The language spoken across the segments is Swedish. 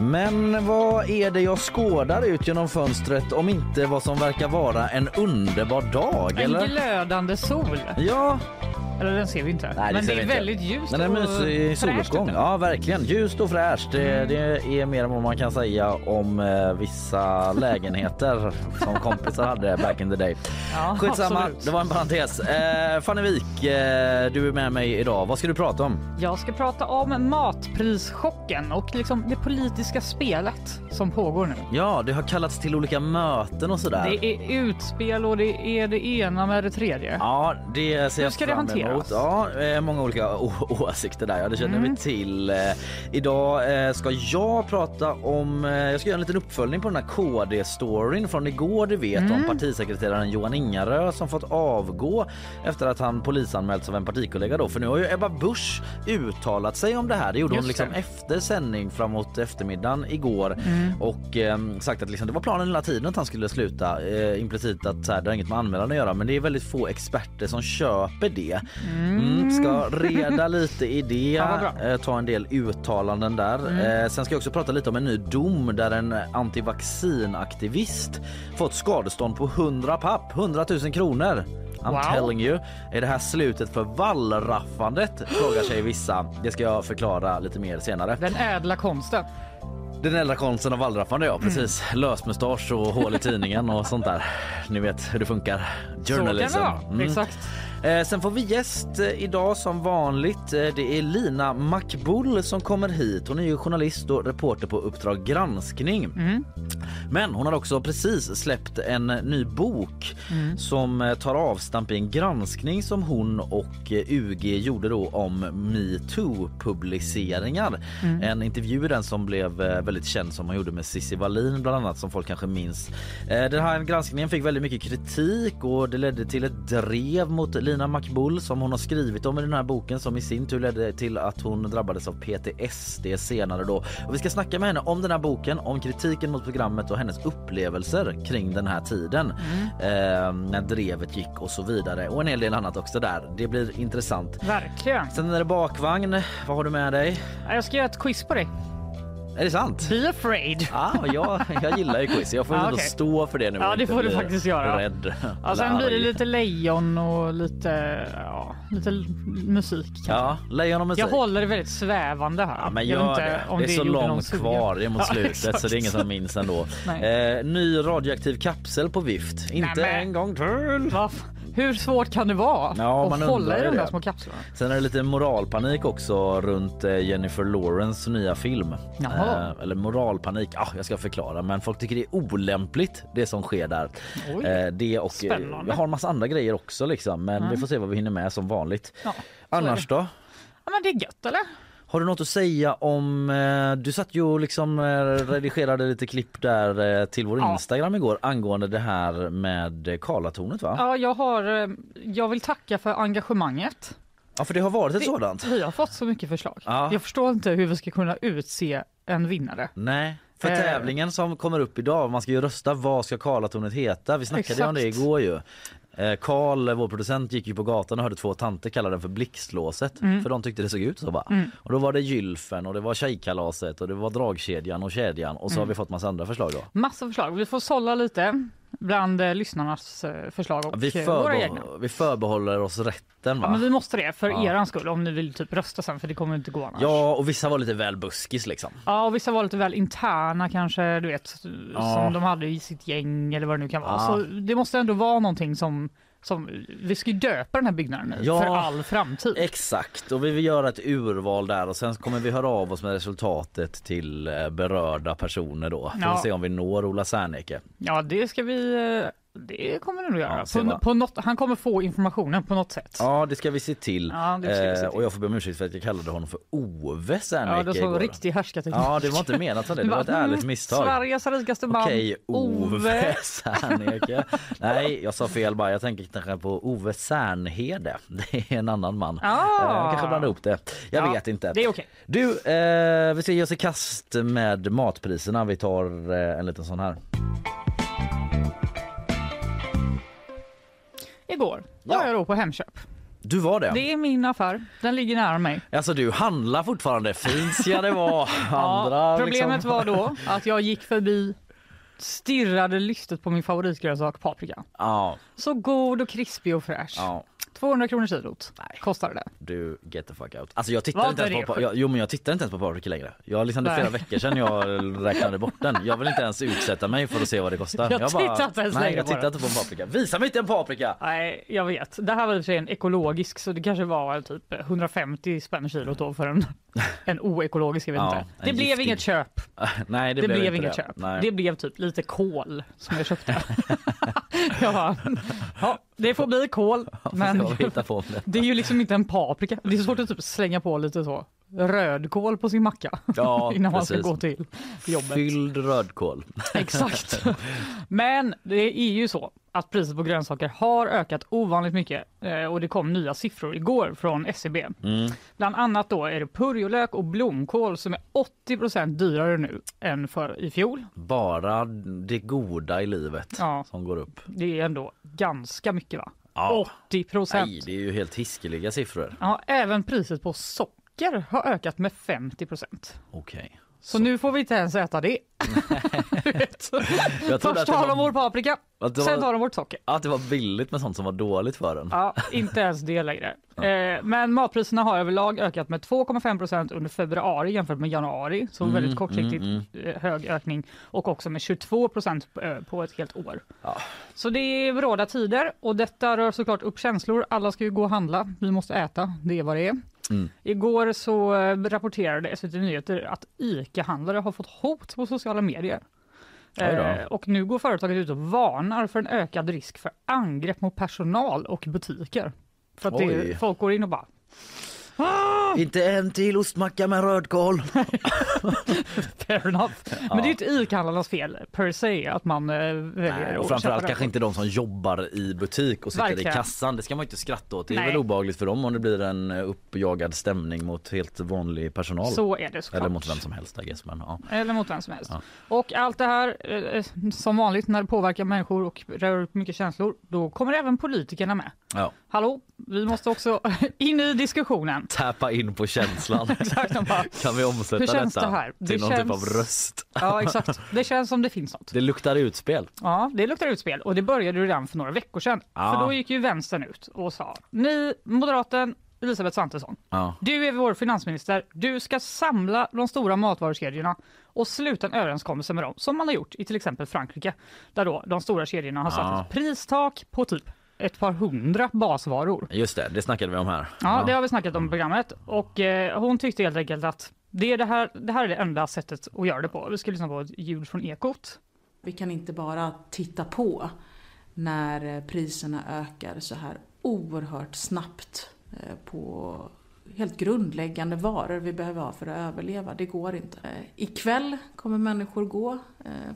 Men vad är det jag skådar ut genom fönstret om inte vad som verkar vara en underbar dag? En eller? glödande sol. Ja, Eller den ser vi inte. Nej, Men det är väldigt ljust men en mysig soluppgång. ute. Ja, verkligen. Ljust och fräscht. Det, det är mer än vad man kan säga om eh, vissa lägenheter som kompisar hade back in the day. Ja, Skitsamma, absolut. det var en parentes. Eh, Fanny Wik, eh, du är med mig idag. Vad ska du prata om? Jag ska prata om matprischocken och liksom det politiska spelet som pågår nu. Ja, det har kallats till olika möten och sådär. Det är utspel och det är det ena med det tredje. Ja, det ser Hur ska det fram emot. hanteras? Ja, eh, många olika åsikter där. Ja, det känner Mm. vi till. Eh, Idag eh, ska jag prata om... Jag ska göra en liten uppföljning på den här KD-storyn från igår, du vet, Mm. om partisekreteraren Johan Ingarö som fått avgå efter att han polisanmälts av en partikollega då. För nu har ju Ebba Busch uttalat sig om det här. Det gjorde hon Just liksom det. efter sändning framåt eftermiddagen igår Mm. och eh, sagt att liksom, det var planen hela tiden att han skulle sluta. Eh, implicit att så här, det har inget med anmälan att göra men det är väldigt få experter som köper det. Mm, ska reda lite i det, Ja. Mm. eh, ta en del uttalanden där. Eh, sen ska jag också prata lite om en ny dom där en antivaccinaktivist fått skadestånd på 100 papp, 100 000 kronor. I'm Wow. telling you. Är det här slutet för wallraffandet? Frågar sig vissa. Det ska jag förklara lite mer senare. Den ädla konsten. Den äldre konsten av wallraffande ja, precis. Mm. Lösmustasch och hål i tidningen och sånt där. Ni vet hur det funkar. Så kan det Journalism. vara. Mm. Exakt. Eh, sen får vi gäst eh, idag som vanligt. Eh, det är Lina Makbull som kommer hit. Hon är ju journalist och reporter på Uppdrag granskning. Mm. Men hon har också precis släppt en ny bok som eh, tar avstamp i en granskning som hon och UG gjorde då om metoo-publiceringar. En intervju i den som blev väldigt känd som hon gjorde med Cissi Wallin bland annat som folk kanske minns. Den här granskningen fick väldigt mycket kritik och det ledde till ett drev mot Lina Makbull som hon har skrivit om i den här boken som i sin tur ledde till att hon drabbades av PTSD senare då. Och vi ska snacka med henne om den här boken, om kritiken mot programmet och hennes upplevelser kring den här tiden. Eh, när drevet gick och så vidare och en hel del annat också där. Det blir intressant. Verkligen. Sen är det bakvagn. Vad har du med dig? Jag ska göra ett quiz på dig. Är det sant? Be afraid. Ja, jag, jag gillar ju quiz. Jag får ändå okej. stå för det nu. Ja, det inte får du faktiskt göra. Rädd. Ja, sen blir det lite lejon och lite, ja, lite musik. kanske. Ja, lejon och musik. Jag håller det väldigt svävande här. Ja, men Jag gör vet det. om det är så långt kvar. Det är mot Ja, slutet exakt. så det är ingen som minns ändå. Nej. Eh, ny radioaktiv kapsel på vift. Inte men- en gång till. Va? Hur svårt kan det vara Ja, att man hålla i de där små kapslarna? Sen är det lite moralpanik också runt eh, Jennifer Lawrence nya film. Eh, eller moralpanik, ah, jag ska förklara. Men folk tycker det är olämpligt det som sker där. Eh, det och eh, Spännande. jag har en massa andra grejer också liksom. Men vi får se vad vi hinner med som vanligt. Ja, Annars då? Ja, men det är gött eller? Har du något att säga om, eh, du satt ju och liksom eh, redigerade lite klipp där eh, till vår Ja. Instagram igår angående det här med Karlatornet va? Ja, jag har, eh, jag vill tacka för engagemanget. Ja för det har varit ett Det- sådant. Vi har fått så mycket förslag. Ja. Jag förstår inte hur vi ska kunna utse en vinnare. Nej. För Eh. tävlingen som kommer upp idag, man ska ju rösta vad ska Karlatornet heta? Vi snackade ju om det Exakt. igår ju. Eh, Karl, vår producent, gick ju på gatan och hörde två tanter kalla den för blixtlåset. Mm. För de tyckte det såg ut så bara. Och då var det gylfen och det var tjejkalaset och det var dragkedjan och kedjan och så Mm. har vi fått massa andra förslag då. Massa förslag. Vi får sålla lite bland eh, lyssnarnas eh, förslag och Vi, eh, våra egna. förbe- vi förbehåller oss rätten va? Ja, men vi måste det för Ja. eran skull om ni vill typ rösta sen för det kommer inte gå annars. Ja, och vissa var lite väl buskis liksom. Ja, och vissa var lite väl interna kanske, du vet, Ja. som de hade i sitt gäng eller vad det nu kan vara. Ja. Så det måste ändå vara någonting som, som vi ska ju döpa den här byggnaden nu Ja. för all framtid. Exakt, och vi vill göra ett urval där och sen kommer vi höra av oss med resultatet till eh, berörda personer då. Får Ja. se om vi når Ola Serneke. Ja, det ska vi eh, Det kommer det nog göra. Ja, på, på något, han kommer få informationen på något sätt. Ja det ska vi se till. Ja, vi se Eh, till. och jag får be om ursäkt för att jag kallade honom för Ove Ja, Serneke det var riktig härskarteknik. Ja det var inte menat som det, det var ett bara, ärligt mm, misstag. Sveriges rikaste man. Okej, Ove Serneke. Nej, jag sa fel bara. Jag tänker kanske på Ove Sernhede. Det är en annan man. Ah. Eh, kanske blandar ihop det. Jag Ja, vet inte. Det är okej. Du, eh, vi ska ge oss i kast med matpriserna. Vi tar eh, en liten sån här. Igår Ja. var jag då på Hemköp. Du var det? Det är min affär. Den ligger nära mig. Alltså du handlar fortfarande. Fint ska det vara. Andra Ja, problemet liksom. var då att jag gick förbi stirrade lystet på min favoritgrönsak paprika. Ja, Så god och krispig och fräsch. ja. 200 kronor kilot Nej. kostade det. Du get the fuck out. Alltså jag tittar inte ens på, jag, jo men jag tittar inte ens på paprika längre. Jag liksom det flera veckor sedan jag räknade bort den. Jag vill inte ens utsätta mig för att se vad det kostar. Jag tittar inte ens Nej jag tittar inte på en paprika. Visa mig inte en paprika! Nej, jag vet. Det här var i och för sig en ekologisk så det kanske var typ 150 spänn kilot då för en, en oekologisk, jag vet Ja, inte. Det blev giftig. inget köp. Nej det, Det, blev, inte inget det. köp. Nej. Det blev typ lite kol som jag köpte. jag bara, ja, det får bli kol. Men... Det är ju liksom inte en paprika. Det är svårt att typ slänga på lite så rödkål på sin macka Ja, innan man ska gå till jobbet. Fylld rödkål. Exakt. Men det är ju så att priset på grönsaker har ökat ovanligt mycket eh, och det kom nya siffror igår från SCB. Mm. Bland annat då är det purjolök och blomkål som är 80% dyrare nu än för i fjol. Bara det goda i livet Ja. som går upp. Det är ändå ganska mycket va? Ja. 80 procent. Nej, det är ju helt hiskeliga siffror. Ja, även priset på socker har ökat med 50 procent. Okej. Så, nu får vi inte ens äta det. Först tar de var- vår paprika, det sen var, tar de vårt socker. att det var billigt med sånt som var dåligt för en. Ja, inte ens det längre. Eh, men matpriserna har överlag ökat med 2,5 procent under februari jämfört med januari. Så Mm, väldigt kortsiktigt mm, eh, hög ökning och också med 22 procent på, på ett helt år. Ja. Så det är bråda tider och detta rör såklart upp känslor. Alla ska ju gå och handla. Vi måste äta. Det är vad det är. Mm. Igår så eh, rapporterade SVT Nyheter att ICA-handlare har fått hot på sociala medier. Eh, och nu går företaget ut och varnar för en ökad risk för angrepp mot personal och butiker. För att det, folk går in och bara Inte en till ostmacka med rödkål. fair enough. Men det är ju inte ICA-handlarnas fel per se att man eh, väljer Nej, och framförallt kanske inte de som jobbar i butik och sitter Verkligen. i kassan. Det ska man inte skratta åt. Det är Nej. väl obehagligt för dem om det blir en eh, uppjagad stämning mot helt vanlig personal. Så är det såklart. Eller mot vem som helst I guess, men, ja. Eller mot vem som helst. Ja. Och allt det här, eh, som vanligt när det påverkar människor och rör upp mycket känslor, då kommer även politikerna med. Ja. Hallå, vi måste också in i diskussionen. Tappa in på känslan. Exakt, de bara, kan vi omsätta Hur känns detta det här? till Det någon typ känns- av röst? ja exakt. Det känns som det finns något. Det luktar utspel. Ja, det luktar utspel och det började redan för några veckor sedan. Ja. För då gick ju vänstern ut och sa, ni moderaten Elisabeth Svantesson, Ja. du är vår finansminister, du ska samla de stora matvarukedjorna och sluta en överenskommelse med dem, som man har gjort i till exempel Frankrike, där då de stora kedjorna har satt Ja. ett pristak på typ ett par hundra basvaror. Just det, det snackade vi om här. Ja, det har vi snackat om i programmet och eh, hon tyckte helt enkelt att det, är det, här, det här är det enda sättet att göra det på. Vi ska lyssna på ett ljud från Ekot. Vi kan inte bara titta på när eh, priserna ökar så här oerhört snabbt eh, på helt grundläggande varor vi behöver ha för att överleva. Det går inte. Eh, Ikväll kommer människor gå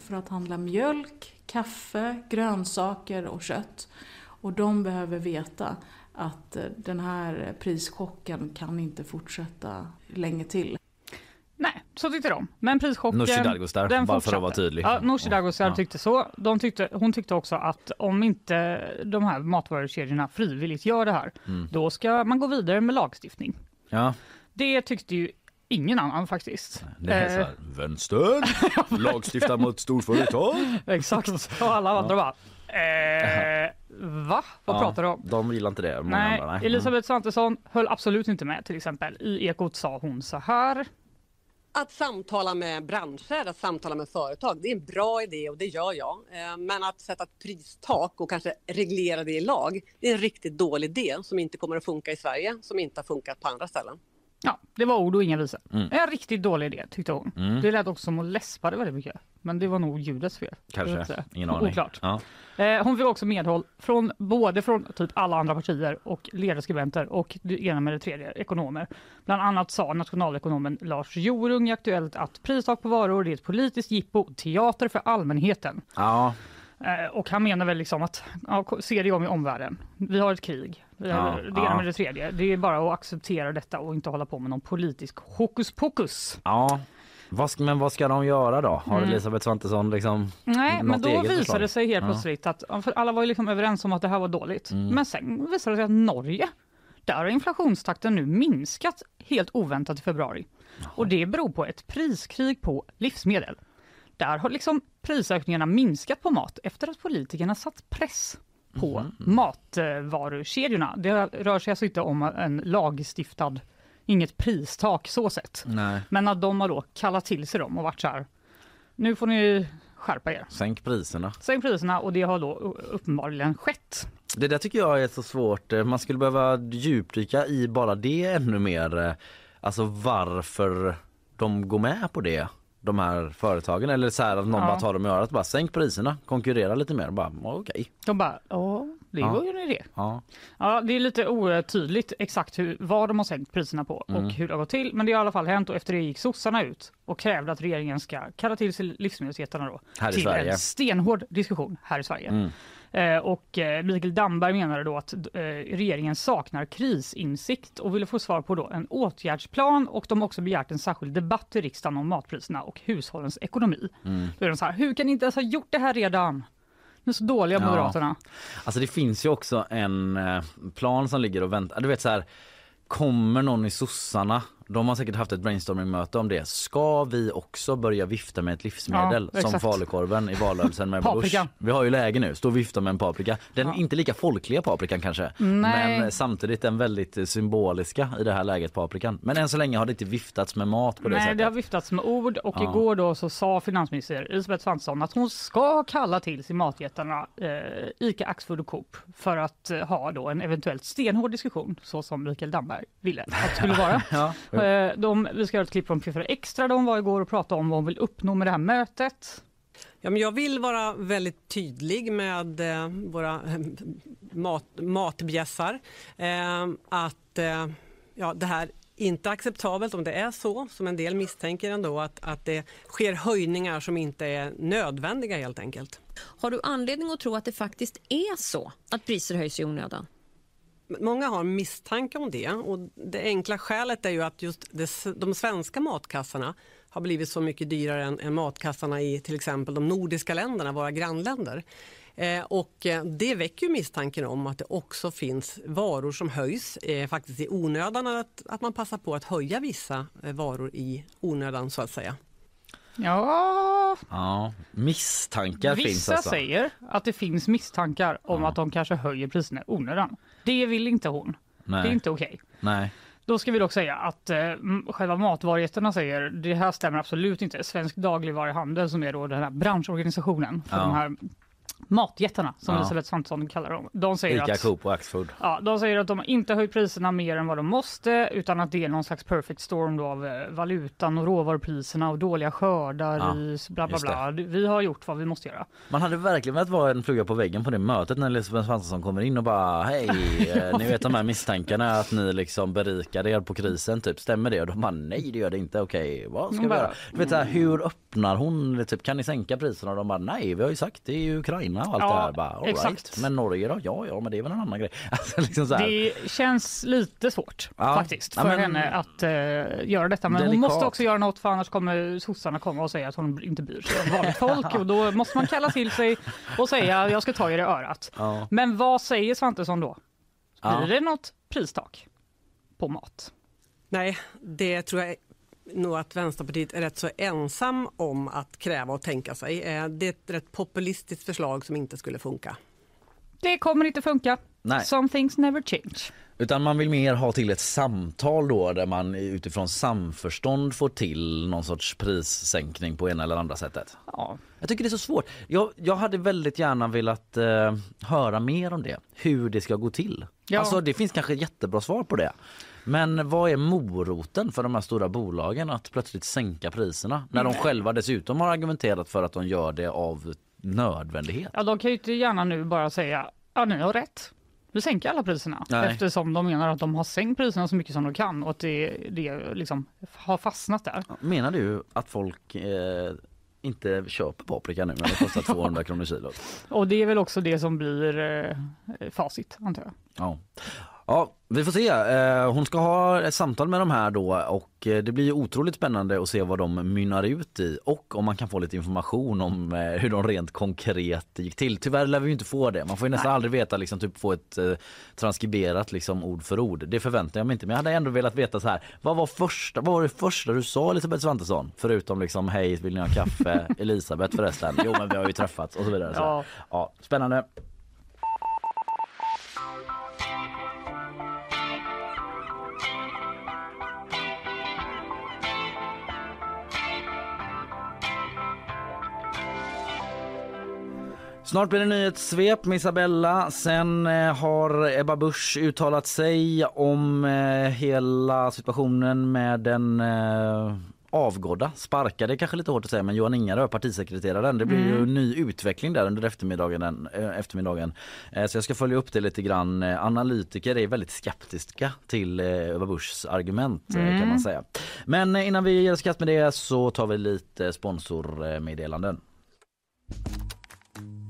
för att handla mjölk, kaffe, grönsaker och kött. Och de behöver veta att eh, den här prischocken kan inte fortsätta länge till. Nej, så tyckte de. Men prischocken... Nooshi Dadgostar, den bara för att fortsatte. vara tydlig. Ja, Nooshi Dadgostar Ja. tyckte så. De tyckte, hon tyckte också att om inte de här matvarukedjorna frivilligt gör det här, Mm. då ska man gå vidare med lagstiftning. Ja, Det tyckte ju ingen annan faktiskt. det är så Eh, här, vänster, lagstifta mot storföretag. Exakt. Och alla andra bara, eh, va? Vad Ja, pratar du om? De gillar inte det. Många Nej, andra, nej. Elisabeth Svantesson höll absolut inte med till exempel. I Ekot sa hon så här. Att samtala med branscher, att samtala med företag, det är en bra idé och det gör jag. Eh, Men att sätta ett pristak och kanske reglera det i lag, det är en riktigt dålig idé som inte kommer att funka i Sverige, som inte har funkat på andra ställen. Ja, det var ord och inga visor. Mm. En riktigt dålig idé tyckte hon. Mm. Det lät också som hon läspade väldigt mycket. Men det var nog ljudets fel. Kanske, ingen aning. Oklart. Ja. Eh, hon fick också medhåll från både från typ alla andra partier och ledarskribenter och det ena med det tredje, ekonomer. Bland annat sa nationalekonomen Lars Jorung i Aktuellt att pristak på varor är ett politiskt jippo, teater för allmänheten. ja, och han menar väl liksom att, ja, se dig om i omvärlden. Vi har ett krig, vi har Ja, det ena med det tredje. Det är bara att acceptera detta och inte hålla på med någon politisk hokus pokus. ja. Men vad ska de göra då? Har Mm. Elisabeth Svantesson liksom Nej, men då visade förslag? det sig helt plötsligt att, alla var ju liksom överens om att det här var dåligt. Mm. Men sen visade det sig att Norge, där har inflationstakten nu minskat helt oväntat i februari. Och det beror på ett priskrig på livsmedel. Där har liksom prisökningarna minskat på mat efter att politikerna satt press på Mhm. matvarukedjorna. Det rör sig alltså inte om en lagstiftad, inget pristak så sett. Nej. Men att de har då kallat till sig dem och varit så här, nu får ni skärpa er. Sänk priserna. Sänk priserna och det har då uppenbarligen skett. Det där tycker jag är så svårt. Man skulle behöva djupdyka i bara det ännu mer. Alltså varför de går med på det. De här företagen eller så här att någon Ja. bara tar dem i örat bara sänk priserna, konkurrera lite mer. Bara okej. De bara, ja, det Ja. var ju en idé. Ja. Ja, det är lite otydligt exakt hur, vad de har sänkt priserna på Mm. och hur det har gått till. Men det har i alla fall hänt och efter det gick sossarna ut och krävde att regeringen ska kalla till sig livsmedelsjättarna då. Här i till en stenhård diskussion här i Sverige. Mm. Eh, och eh, Mikael Damberg menade då att eh, regeringen saknar krisinsikt och ville få svar på då en åtgärdsplan och de har också begärt en särskild debatt i riksdagen om matpriserna och hushållens ekonomi. Mm. Då är de så här, hur kan ni inte ens ha gjort det här redan? Är så dåliga Ja. Moderaterna. Alltså det finns ju också en plan som ligger och väntar. Du vet så här, kommer någon i sossarna, de har säkert haft ett brainstorming-möte om det. Ska vi också börja vifta med ett livsmedel Ja, som falukorven i valrörelsen med. Bush? Vi har ju läge nu, stå och vifta med en paprika. Den Ja. inte lika folkliga paprikan kanske, Nej. men samtidigt den väldigt symboliska i det här läget paprikan. Men än så länge har det inte viftats med mat på det Nej, sättet. det har viftats med ord och Ja. igår då så sa finansminister Elisabeth Svantesson att hon ska kalla till sig matjättarna eh, ICA, Axfood och Coop för att eh, ha då en eventuellt stenhård diskussion så som Mikael Damberg ville att det skulle vara. Ja. Eh, de, vi ska göra ett klipp från P4 Extra hon var igår och pratade om vad hon vill uppnå med det här mötet. Ja, men jag vill vara väldigt tydlig med eh, våra mat, matbjässar. Eh, att eh, ja, det här inte är acceptabelt om det är så, som en del misstänker ändå, att, att det sker höjningar som inte är nödvändiga helt enkelt. Har du anledning att tro att det faktiskt är så att priser höjs i onödan? Många har misstankar om det och det enkla skälet är ju att just det, de svenska matkassarna har blivit så mycket dyrare än, än matkassarna i till exempel de nordiska länderna, våra grannländer. Eh, och eh, det väcker ju misstanken om att det också finns varor som höjs eh, faktiskt i onödan, att, att man passar på att höja vissa eh, varor i onödan så att säga. Ja, Ja, misstankar finns vissa alltså. säger att det finns misstankar om Ja. att de kanske höjer priserna i onödan. Det vill inte hon. Det är Nej. inte okej. Nej. Då ska vi dock säga att eh, m- själva matvarujättarna säger det här stämmer absolut inte. Svensk dagligvaruhandel som är då den här branschorganisationen för Ja. de här matjättarna som Ja. Elisabeth Svantesson kallar dem. De säger, Ica, att, Coop och Axfood. ja, de säger att de inte höjt priserna mer än vad de måste utan att det är någon slags perfect storm då av eh, valutan och råvarupriserna och dåliga skördar Ja, i bla bla bla. Vi har gjort vad vi måste göra. Man hade verkligen velat vara en fluga på väggen på det mötet när Elisabeth Svantesson kommer in och bara hej, eh, ni vet de här misstankarna att ni liksom berikade er på krisen, typ stämmer det? Och de bara nej det gör det inte, okej vad ska De vi bara, göra? Du vet här, hur öppnar hon, typ kan ni sänka priserna? Och de bara nej vi har ju sagt det är ju Ukraina och allt Ja, det här. Bara, all exakt. right. Men Norge då? Ja ja men det är väl en annan grej. Alltså, liksom så här. Det känns lite svårt Ja. faktiskt Ja, för men- henne att eh, göra detta. Men hon Delikat. måste också göra något för annars kommer sossarna komma och säga att hon inte bryr sig om vanligt folk och då måste man kalla till sig och säga jag ska ta er i örat. Ja. Men vad säger Svantesson då? Blir Ja. det något pristak på mat? Nej, det tror jag nog att Vänsterpartiet är rätt så ensam om att kräva och tänka sig. Eh, Det är ett rätt populistiskt förslag som inte skulle funka. Det kommer inte funka. Nej. Some things never change. Utan man vill mer ha till ett samtal då där man utifrån samförstånd får till någon sorts prissänkning på ena eller andra sättet. Ja, Jag tycker det är så svårt. Jag, jag hade väldigt gärna velat eh, höra mer om det. Hur det ska gå till. Ja. Alltså det finns kanske jättebra svar på det. Men vad är moroten för de här stora bolagen att plötsligt sänka priserna? När de själva dessutom har argumenterat för att de gör det av nödvändighet. ja, de kan ju inte gärna nu bara säga ja, ni har rätt. Vi sänker alla priserna Nej. eftersom de menar att de har sänkt priserna så mycket som de kan och att det, det liksom har fastnat där. Menar du att folk eh, inte köper paprika nu när det kostar 200 kronor kilot? Och det är väl också det som blir eh, facit antar jag. Ja. Ja, vi får se. Eh, Hon ska ha ett samtal med de här då och eh, det blir otroligt spännande att se vad de mynnar ut i och om man kan få lite information om eh, hur de rent konkret gick till. Tyvärr lär vi inte få det. Man får ju nästan aldrig veta liksom typ få ett transkriberat liksom ord för ord. Det förväntar jag mig inte. Men jag hade ändå velat veta så här. Vad var första vad var det första du sa Elisabeth Svantesson? Förutom liksom hej vill ni ha kaffe? Elisabeth förresten. Jo men vi har ju träffats och så vidare. Så. Ja. Ja, spännande. Snart blir det nyhetssvep med Isabella. Sen eh, har Ebba Busch uttalat sig om eh, hela situationen med den eh, avgådda, sparkade kanske lite hårt att säga, men Johan Ingarö, partisekreteraren. Det blir ju ny utveckling där under eftermiddagen. Eftermiddagen. Så jag ska följa upp det lite grann. Analytiker är väldigt skeptiska till Ebba Buschs argument eh, kan man säga. Men innan vi ger oss kast med det så tar vi lite sponsormeddelanden.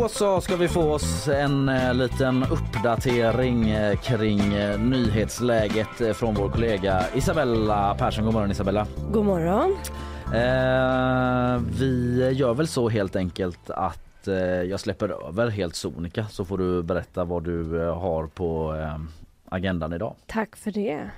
Då så ska vi få oss en eh, liten uppdatering eh, kring eh, nyhetsläget eh, från vår kollega Isabella Persson. God morgon Isabella. God morgon. Eh, vi gör väl så helt enkelt att eh, jag släpper över helt sonika så får du berätta vad du eh, har på eh, agendan idag. Tack för det.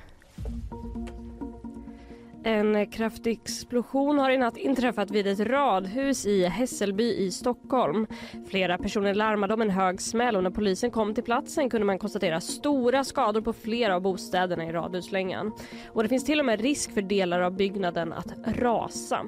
En kraftig explosion har i natt inträffat vid ett radhus i Hässelby i Stockholm. Flera personer larmade om en hög smäll och när polisen kom till platsen kunde man konstatera stora skador på flera av bostäderna i radhuslängan. Och det finns till och med risk för delar av byggnaden att rasa.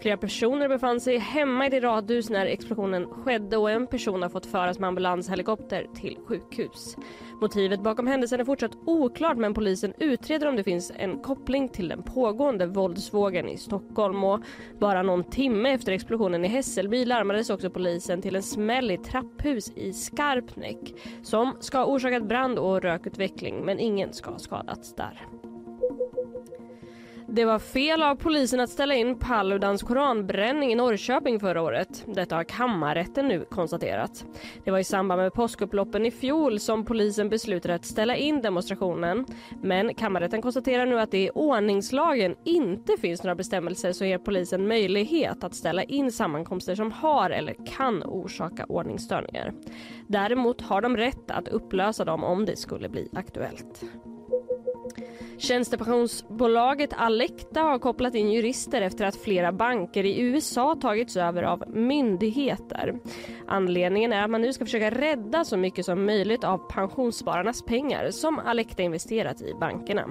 Flera personer befann sig hemma i det radhus när explosionen skedde och en person har fått föras med ambulanshelikopter till sjukhus. Motivet bakom händelsen är fortsatt oklart men polisen utreder om det finns en koppling till den pågående våldsvågen i Stockholm och bara någon timme efter explosionen i Hässelby larmades också polisen till en smäll i ett trapphus i Skarpnäck som ska ha orsakat brand och rökutveckling men ingen ska ha skadats där. Det var fel av polisen att ställa in Paludans koranbränning i Norrköping förra året. Detta har kammarrätten nu konstaterat. Det var i samband med påskupploppen i fjol som polisen beslutade att ställa in demonstrationen. Men kammarrätten konstaterar nu att det i ordningslagen inte finns några bestämmelser som ger polisen möjlighet att ställa in sammankomster som har eller kan orsaka ordningsstörningar. Däremot har de rätt att upplösa dem om det skulle bli aktuellt. Tjänstepensionsbolaget Alecta har kopplat in jurister efter att flera banker i USA tagits över av myndigheter. Anledningen är att man nu ska försöka rädda så mycket som möjligt av pensionsspararnas pengar som Alecta investerat i bankerna.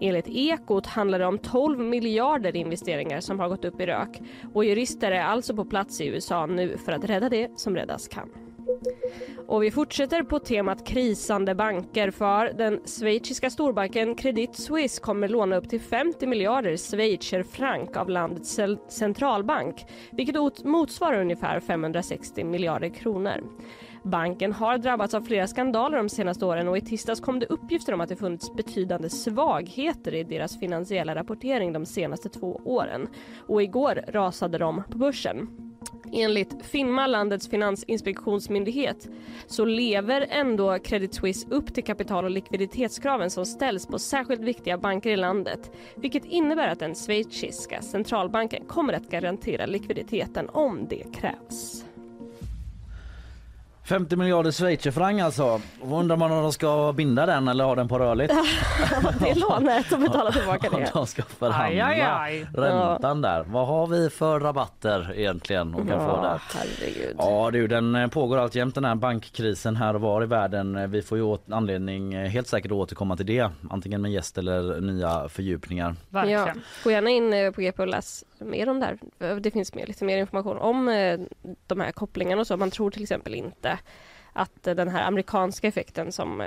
Enligt Ekot handlar det om 12 miljarder investeringar som har gått upp i rök och jurister är alltså på plats i USA nu för att rädda det som räddas kan. Och vi fortsätter på temat krisande banker för den schweiziska storbanken Credit Suisse kommer låna upp till 50 miljarder schweizerfranc av landets centralbank vilket motsvarar ungefär 560 miljarder kronor. Banken har drabbats av flera skandaler de senaste åren och i tisdags kom det uppgifter om att det funnits betydande svagheter i deras finansiella rapportering de senaste två åren. Och igår rasade de på börsen. Enligt Finma, landets finansinspektionsmyndighet, så lever ändå Credit Suisse upp till kapital och likviditetskraven som ställs på särskilt viktiga banker i landet, vilket innebär att den schweiziska centralbanken kommer att garantera likviditeten om det krävs. 50 miljarder schweizerfranc alltså. Undrar man om de ska binda den eller ha den på rörligt? det är lånet och betala tillbaka det. de ska förhandla Aj, aj, aj. räntan där. Vad har vi för rabatter egentligen och kan få Ja, där? herregud. Ja du, den eh, pågår alltjämt den här bankkrisen här och var i världen. Eh, Vi får ju anledning eh, helt säkert att återkomma till det. Antingen med gäst eller nya fördjupningar. Ja, Verkligen. gå gärna in på GP och läs mer om det här. Det finns mer, lite mer information om de här kopplingarna och så. Man tror till exempel inte att eh, den här amerikanska effekten som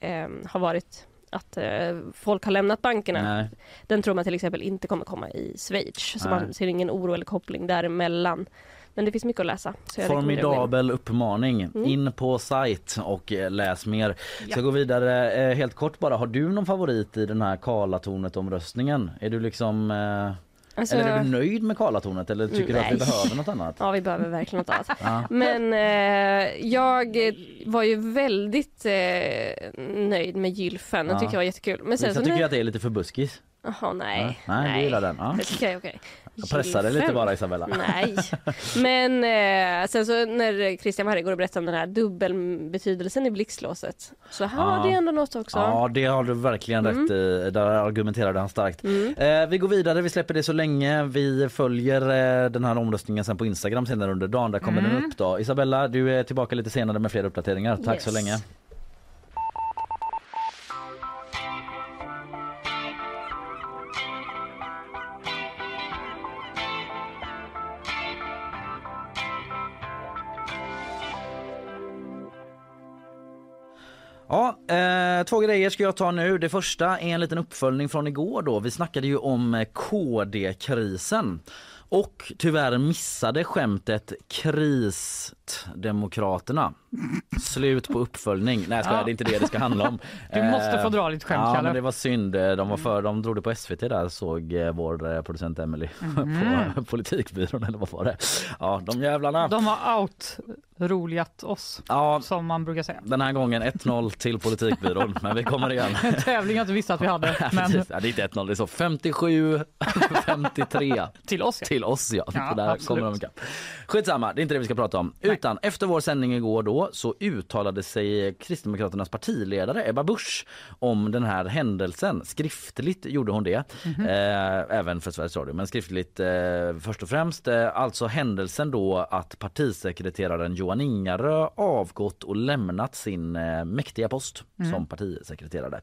eh, har varit att eh, folk har lämnat bankerna. Nej. Den tror man till exempel inte kommer komma i Schweiz. Så Nej. man ser ingen oro eller koppling däremellan. Men det finns mycket att läsa. Så. Formidabel uppmaning. Mm. In på sajt och eh, läs mer. Ska gå vidare eh, helt kort bara. Har du någon favorit i den här Karlatornet omröstningen? Är du liksom eh, Alltså, eller är du nöjd med Karlatornet eller tycker du att vi Nej. behöver något annat? Ja, vi behöver verkligen något annat. Ja. Men eh, jag var ju väldigt eh, nöjd med Gylfen. Jag Ja. tycker det var jättekul. Men sen Vissa så tycker nu... att det är lite för buskis. Jaha, nej. Ja. Nej, du gillar den. Ja. Okej, okej. Jag pressade lite Gylfen. bara Isabella. Nej. Men eh, sen så när Christian var här igår och berättade om den här dubbelbetydelsen i blixtlåset. Så här var det ändå något också. Ja det har du verkligen Mm. rätt i. Där argumenterade han starkt. Mm. Eh, vi går vidare, vi släpper det så länge. Vi följer eh, den här omröstningen sen på Instagram senare under dagen. Där kommer den upp då. Isabella du är tillbaka lite senare med fler uppdateringar. Tack så Yes. länge. Ja, eh, två grejer ska jag ta nu. Det första är en liten uppföljning från igår då. Vi snackade ju om eh, KD-krisen. Och tyvärr missade skämtet Kristdemokraterna. Slut på uppföljning. Nej jag Ja. det är inte det det ska handla om. Du måste Eh, få dra lite skämt, Ja Kalle. men det var synd. De var för, de drog det på SVT där såg eh, vår eh, producent Emily på politikbyrån eller vad var det? Ja de jävlarna. De har out-roligats oss, Ja som man brukar säga. den här gången 1-0 till politikbyrån men vi kommer igen. En tävling jag inte visste att vi hade, men. Ja, det är inte 1-0, det är så 57 53 till oss ja. till oss ja. Ja, där absolut. kommer de ikapp. Skitsamma, det är inte det vi ska prata om. Utan efter vår sändning igår då så uttalade sig Kristdemokraternas partiledare Ebba Busch om den här händelsen. Skriftligt gjorde hon det, Mhm. eh, även för Sveriges Radio. Men skriftligt eh, först och främst. Eh, alltså händelsen då att partisekreteraren Johan Ingarö avgått och lämnat sin eh, mäktiga post Mm. som partisekreterare.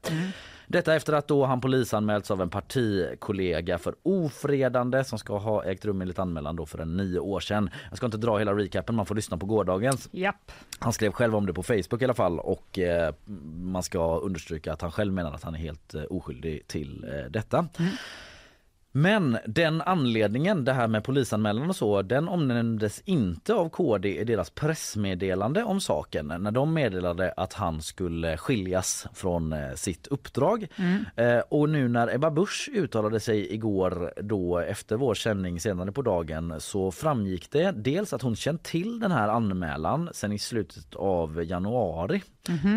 Detta efter att då han polisanmälts av en partikollega för ofredande som ska ha ägt rum enligt anmälan då för en nio år sedan. Jag ska inte dra hela recapen, man får lyssna på gårdagens. Japp. Han skrev själv om det på Facebook i alla fall och eh, man ska understryka att han själv menar att han är helt eh, oskyldig till eh, detta. Men den anledningen, det här med polisanmälan och så, den omnämndes inte av KD i deras pressmeddelande om saken när de meddelade att han skulle skiljas från eh, sitt uppdrag. Eh, och nu när Ebba Busch uttalade sig igår då efter vår sändning senare på dagen så framgick det dels att hon känt till den här anmälan sen i slutet av januari.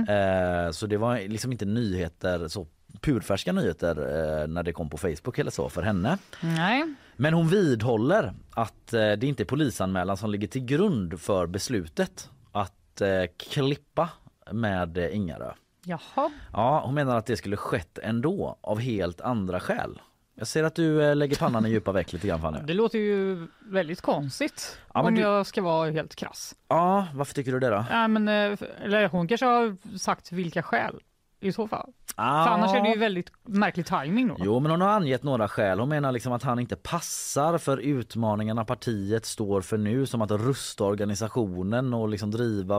Eh, så det var liksom inte nyheter så purfärska nyheter eh, när det kom på Facebook eller så för henne. Nej. Men hon vidhåller att eh, det inte är polisanmälan som ligger till grund för beslutet att eh, klippa med eh, Ingarö. Jaha. Ja, hon menar att det skulle skett ändå av helt andra skäl. Jag ser att du eh, lägger pannan i djupa veck lite grann Fanny. Det låter ju väldigt konstigt Ja, om du- jag ska vara helt krass. Ja, varför tycker du det då? Nej, men, eh, eller hon kanske har sagt vilka skäl i så fall. Ah. För annars är det ju väldigt märklig timing då. Jo men hon har angett några skäl. Hon menar liksom att han inte passar för utmaningarna partiet står för nu som att rusta organisationen och liksom driva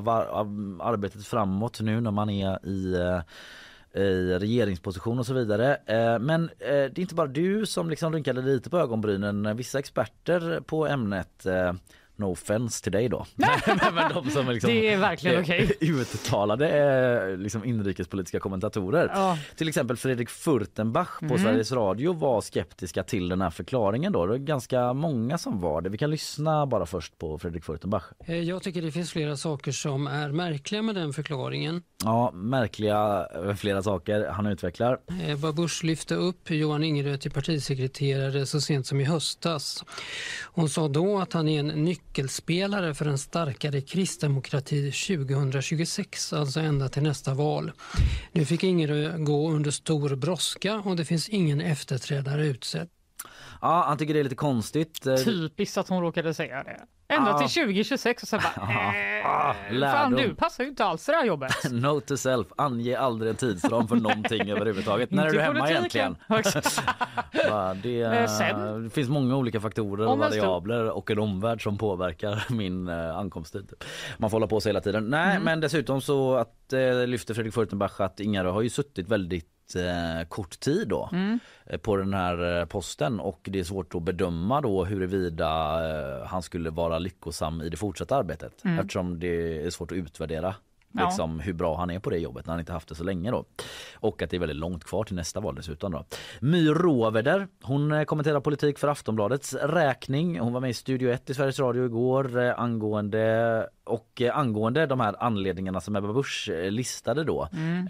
arbetet framåt nu när man är i eh, i regeringsposition och så vidare. Eh, Men eh, det är inte bara du som liksom rynkade lite på ögonbrynen. Vissa experter på ämnet No offense till dig då. men, men de som är liksom, Det är verkligen okej. uttalade eh, liksom inrikespolitiska kommentatorer. Ja. Till exempel Fredrik Furtenbach på Sveriges Radio var skeptiska till den här förklaringen då. Det är ganska många som var det. Vi kan lyssna bara först på Fredrik Furtenbach. Eh, Jag tycker det finns flera saker som är märkliga med den förklaringen. Ja, märkliga eh, flera saker han utvecklar. Vad Busch lyfte upp Johan Ingerö till partisekreterare så sent som i höstas. Hon sa då att han är en nyckelspelare för en starkare kristdemokrati 2026, alltså ända till nästa val. Nu fick Ingerö gå under stor brådska och det finns ingen efterträdare utsedd. Ja, han tycker det är lite konstigt. Typiskt att hon råkade säga det. Ända till 2026 och sen bara... Ah, fan du passar ju inte alls det här jobbet. Note to self, ange aldrig en tidsram för någonting överhuvudtaget. När är du i hemma egentligen? Det, Eh, sen? det finns många olika faktorer och variabler och en omvärld som påverkar min eh, ankomsttid. Man får hålla på så hela tiden. Nej, Mm. men dessutom så att, eh, lyfter Fredrik Furtenbach att Ingarö har ju suttit väldigt eh, kort tid då Mm. eh, på den här eh, posten och det är svårt att bedöma då huruvida eh, han skulle vara lyckosam i det fortsatta arbetet eftersom det är svårt att utvärdera Mm. Ja. liksom, hur bra han är på det jobbet när han inte haft det så länge då. Och att det är väldigt långt kvar till nästa val dessutom då. My Råveder, hon eh, kommenterar politik för Aftonbladets räkning. Hon var med i Studio 1 i Sveriges Radio igår eh, angående och eh, angående de här anledningarna som Ebba Busch listade då Mm.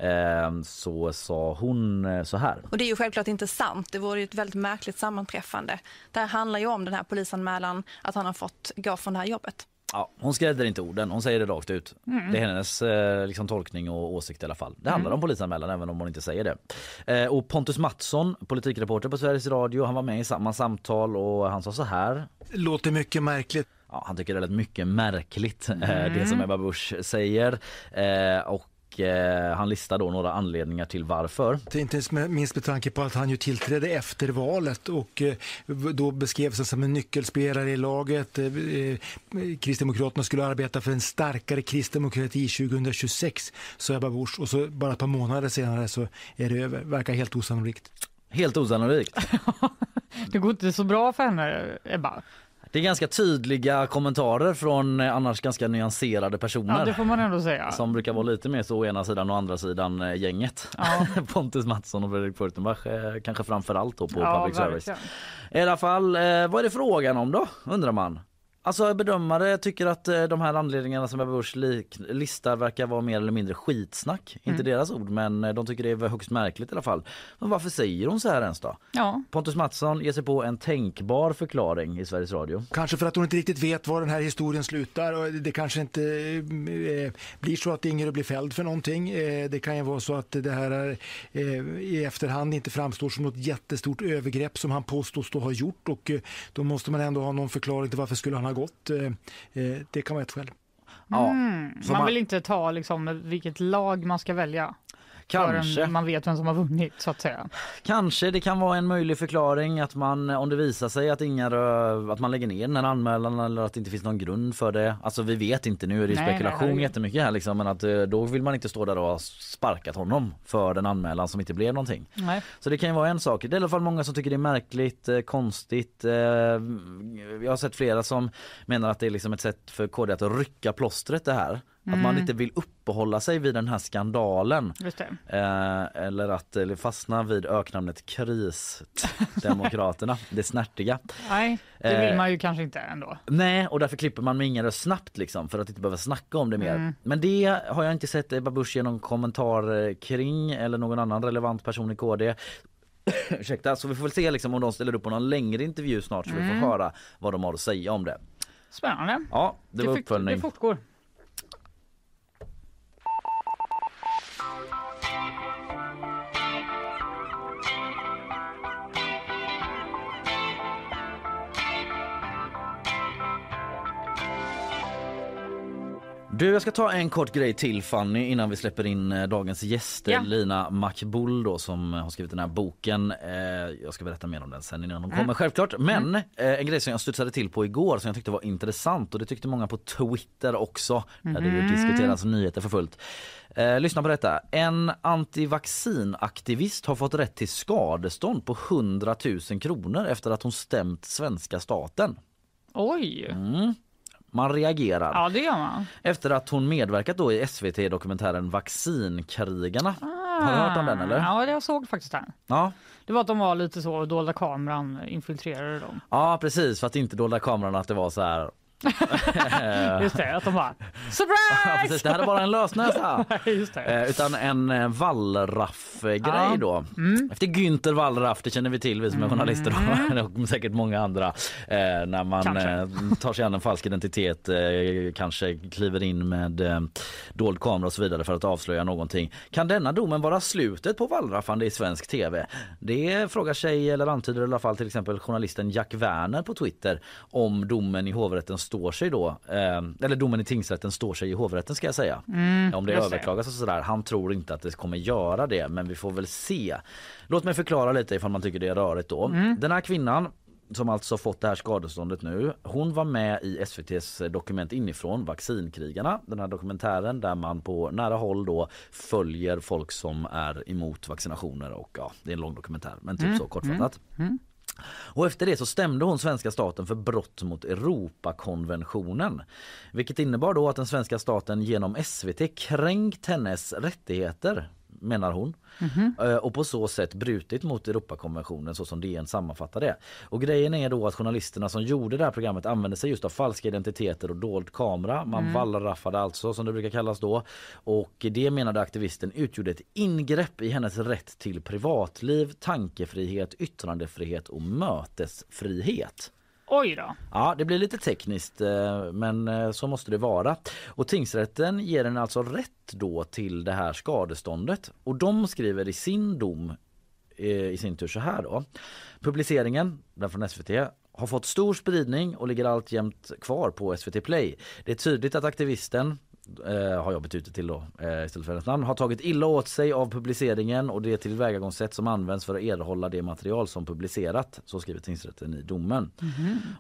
eh, så sa hon så här. Och det är ju självklart inte sant. Det vore ju ett väldigt märkligt sammanträffande. Det här handlar ju om den här polisanmälan, att han har fått gå från det här jobbet. Ja, hon skräddar inte orden, hon säger det rakt ut. Det är hennes eh, liksom, tolkning och åsikt i alla fall. Det handlar om polisanmälan även om hon inte säger det. Eh, och Pontus Mattsson, politikreporter på Sveriges Radio, han var med i samma samtal och han sa så här. Låter mycket märkligt. Ja, han tycker det är mycket märkligt eh, det som Ebba Busch säger. Eh, och eh, han listar då några anledningar till varför. Inte minst med tanke på att han ju tillträdde efter valet och eh, då beskrevs han som en nyckelspelare i laget. Eh, eh, Kristdemokraterna skulle arbeta för en starkare kristdemokrati 2026, sa Ebba Busch. Och så bara ett par månader senare så är det över. Verkar helt osannolikt. Helt osannolikt. Det går inte så bra för henne, Ebba. Det är ganska tydliga kommentarer från eh, annars ganska nyanserade personer. Ja, det får man ändå säga. Som brukar vara lite mer så ena sidan och andra sidan eh, gänget. Ja. Pontus Mattsson och Fredrik Furtenbach eh, kanske framför allt på Ja, public service. verkligen. I alla fall, vad är det frågan om då undrar man? Alltså bedömare tycker att eh, de här anledningarna som Ebba Busch listar verkar vara mer eller mindre skitsnack. Mm. Inte deras ord men eh, de tycker det är högst märkligt i alla fall. Men varför säger hon så här ens då? Ja, Pontus Mattsson ger sig på en tänkbar förklaring i Sveriges Radio. Kanske för att hon inte riktigt vet var den här historien slutar och det kanske inte eh, blir så att Inger blir fälld för någonting. Eh, det kan ju vara så att det här är, eh, i efterhand inte framstår som något jättestort övergrepp som han påstås då ha gjort och eh, då måste man ändå ha någon förklaring till varför skulle han ha gått. Eh, eh, det kan vara ett skäl. Mm. man man- vill inte ta liksom vilket lag man ska välja. Kanske. Förrän man vet vem som har vunnit så att säga. Kanske det kan vara en möjlig förklaring att man om det visar sig att inga att man lägger ner den här anmälan eller att det inte finns någon grund för det. Alltså vi vet inte nu är det Nej, nej, spekulation herregud. jättemycket här liksom men att eh, då vill man inte stå där och ha sparkat honom för den anmälan som inte blev någonting. Nej. Så det kan ju vara en sak. Det är i alla fall många som tycker det är märkligt, eh, konstigt. Eh, jag har sett flera som menar att det är liksom ett sätt för KD att rycka plåstret det här. Att man inte vill uppehålla sig vid den här skandalen. Det. Eh, eller att eller fastna vid öknamnet Kristdemokraterna, det snärtiga. Nej, det Eh. vill man ju kanske inte ändå. Nej, och därför klipper man med Ingarö snabbt liksom för att inte behöva snacka om det mer. Mm. Men det har jag inte sett Ebba Busch ge någon kommentar eh, kring eller någon annan relevant person i KD. Ursäkta, så vi får väl se liksom om de ställer upp på någon längre intervju snart så vi Mm. får höra vad de har att säga om det. Spännande. Ja, det, var fick- uppföljning. Det fortgår. Du, jag ska ta en kort grej till Fanny innan vi släpper in eh, dagens gäster. Ja. Lina Makbull då som har skrivit den här boken. Eh, jag ska berätta mer om den sen innan hon Mm. kommer självklart. Men eh, en grej som jag studsade till på igår som jag tyckte var intressant och det tyckte många på Twitter också. Där det ju Mhm. diskuteras nyheter för fullt. Eh, lyssna på detta. En antivaccinaktivist har fått rätt till skadestånd på 100 000 kronor efter att hon stämt svenska staten. Oj! Mm. Man reagerar. Ja, det gör man. Efter att hon medverkat då i SVT-dokumentären Vaccinkrigarna. Har du hört om den eller? Ja, jag såg faktiskt den. Ja. Det var att de var lite så, dolda kameran infiltrerade dem. Ja precis för att inte dolda kameran att det var så här Just det, att de bara surprise! precis, det här är bara en lösnäsa. Just det. Eh, utan en eh, Wallraff-grej Ja. då. Mm. Efter Günther Wallraff, det känner vi till vi som är journalister då, och säkert många andra. Eh, när man eh, tar sig an en falsk identitet, eh, kanske kliver in med eh, dold kamera och så vidare för att avslöja någonting. Kan denna domen vara slutet på wallraffande i svensk tv? Det frågar sig, eller antyder i alla fall till exempel journalisten Jack Werner på Twitter om domen i hovrätten står sig då, eh, eller domen i tingsrätten står sig i hovrätten ska jag säga. Mm, Om det överklagas och sådär. Han tror inte att det kommer göra det men vi får väl se. Låt mig förklara lite ifall man tycker det är rörigt då. Mm. Den här kvinnan som alltså fått det här skadeståndet nu. Hon var med i SVTs dokument inifrån Vaccinkrigarna. Den här dokumentären där man på nära håll då följer folk som är emot vaccinationer och ja, det är en lång dokumentär men typ Mm, så kortfattat. mm. Och efter det så stämde hon svenska staten för brott mot Europakonventionen. Vilket innebar då att den svenska staten genom SVT kränkt hennes rättigheter menar hon. Mhm. Eh, Och på så sätt brutit mot Europakonventionen så som DN sammanfattar det. Och grejen är då att journalisterna som gjorde det här programmet använde sig just av falska identiteter och dold kamera. Man Mm. wallraffade alltså som det brukar kallas då. Och det menade aktivisten utgjorde ett ingrepp i hennes rätt till privatliv, tankefrihet, yttrandefrihet och mötesfrihet. Oj då. Ja, det blir lite tekniskt eh, men eh, så måste det vara. Och tingsrätten ger den alltså rätt då till det här skadeståndet. Och de skriver i sin dom eh, i sin tur så här då. Publiceringen, den från SVT, har fått stor spridning och ligger alltjämt kvar på SVT Play. Det är tydligt att aktivisten eh, har jag bytt ut det till då eh, istället för hennes namn, har tagit illa åt sig av publiceringen och det tillvägagångssätt som används för att erhålla det material som publicerat. Så skriver tingsrätten i domen.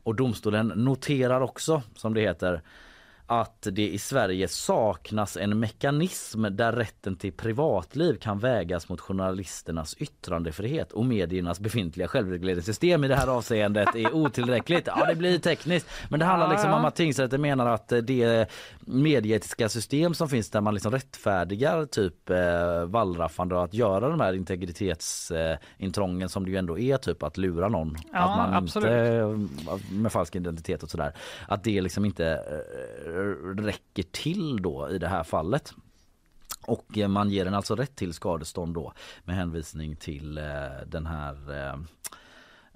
Och domstolen noterar också, som det heter, att det i Sverige saknas en mekanism där rätten till privatliv kan vägas mot journalisternas yttrandefrihet och mediernas befintliga självregleringssystem i det här avseendet är otillräckligt. Ja, det blir tekniskt, men det handlar liksom om att tingsrätten menar att det medieetiska system som finns där man liksom rättfärdigar typ eh, wallraffande och att göra de här integritetsintrången som det ju ändå är typ att lura någon. Ja, att man absolut. inte med falsk identitet och sådär. Att det liksom inte eh, räcker till då i det här fallet. Och eh, man ger den alltså rätt till skadestånd då med hänvisning till eh, den här eh,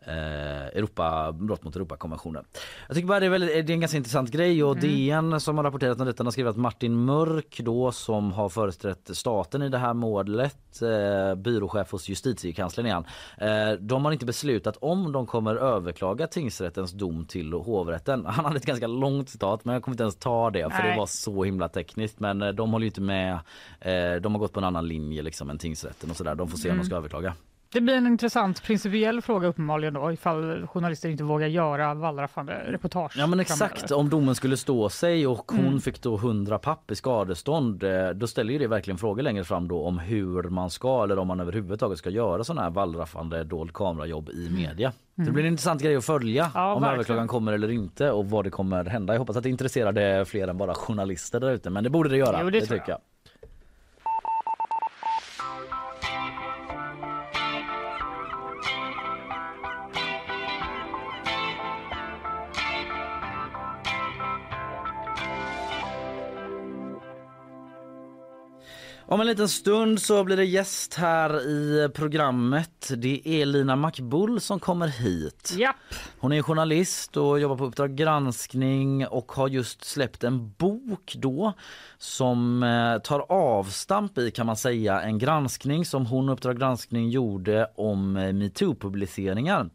Europa, brott mot Europakonventionen. Jag tycker bara det är, väldigt, det är en ganska intressant grej och DN som har rapporterat om detta har skrivit att Martin Mörk då som har företrätt staten i det här målet, eh, byråchef hos justitiekanslern igen. Eh, de har inte beslutat om de kommer överklaga tingsrättens dom till hovrätten. Han hade ett ganska långt citat men jag kommer inte ens ta det för Nej. det var så himla tekniskt men eh, de håller ju inte med. Eh, de har gått på en annan linje liksom än tingsrätten och sådär. De får se om de ska överklaga. Det blir en intressant principiell fråga uppenbarligen då ifall journalister inte vågar göra wallraffande reportage. Ja men exakt, framöver. om domen skulle stå sig och hon Mm. fick då 100 papp i skadestånd eh, då ställer ju det verkligen frågor längre fram då om hur man ska eller om man överhuvudtaget ska göra sådana här wallraffande dold kamerajobb i media. Så det blir en intressant grej att följa Mm. Ja, om verkligen. överklagan kommer eller inte och vad det kommer hända. Jag hoppas att det intresserade fler än bara journalister där ute men det borde det göra. Jo, det tror tycker jag. Om en liten stund så blir det gäst här i programmet. Det är Lina Macbull som kommer hit. Japp. Hon är journalist och jobbar på Uppdrag granskning och har just släppt en bok då som eh, tar avstamp i kan man säga en granskning som hon Uppdrag granskning gjorde om eh, metoo-publiceringar.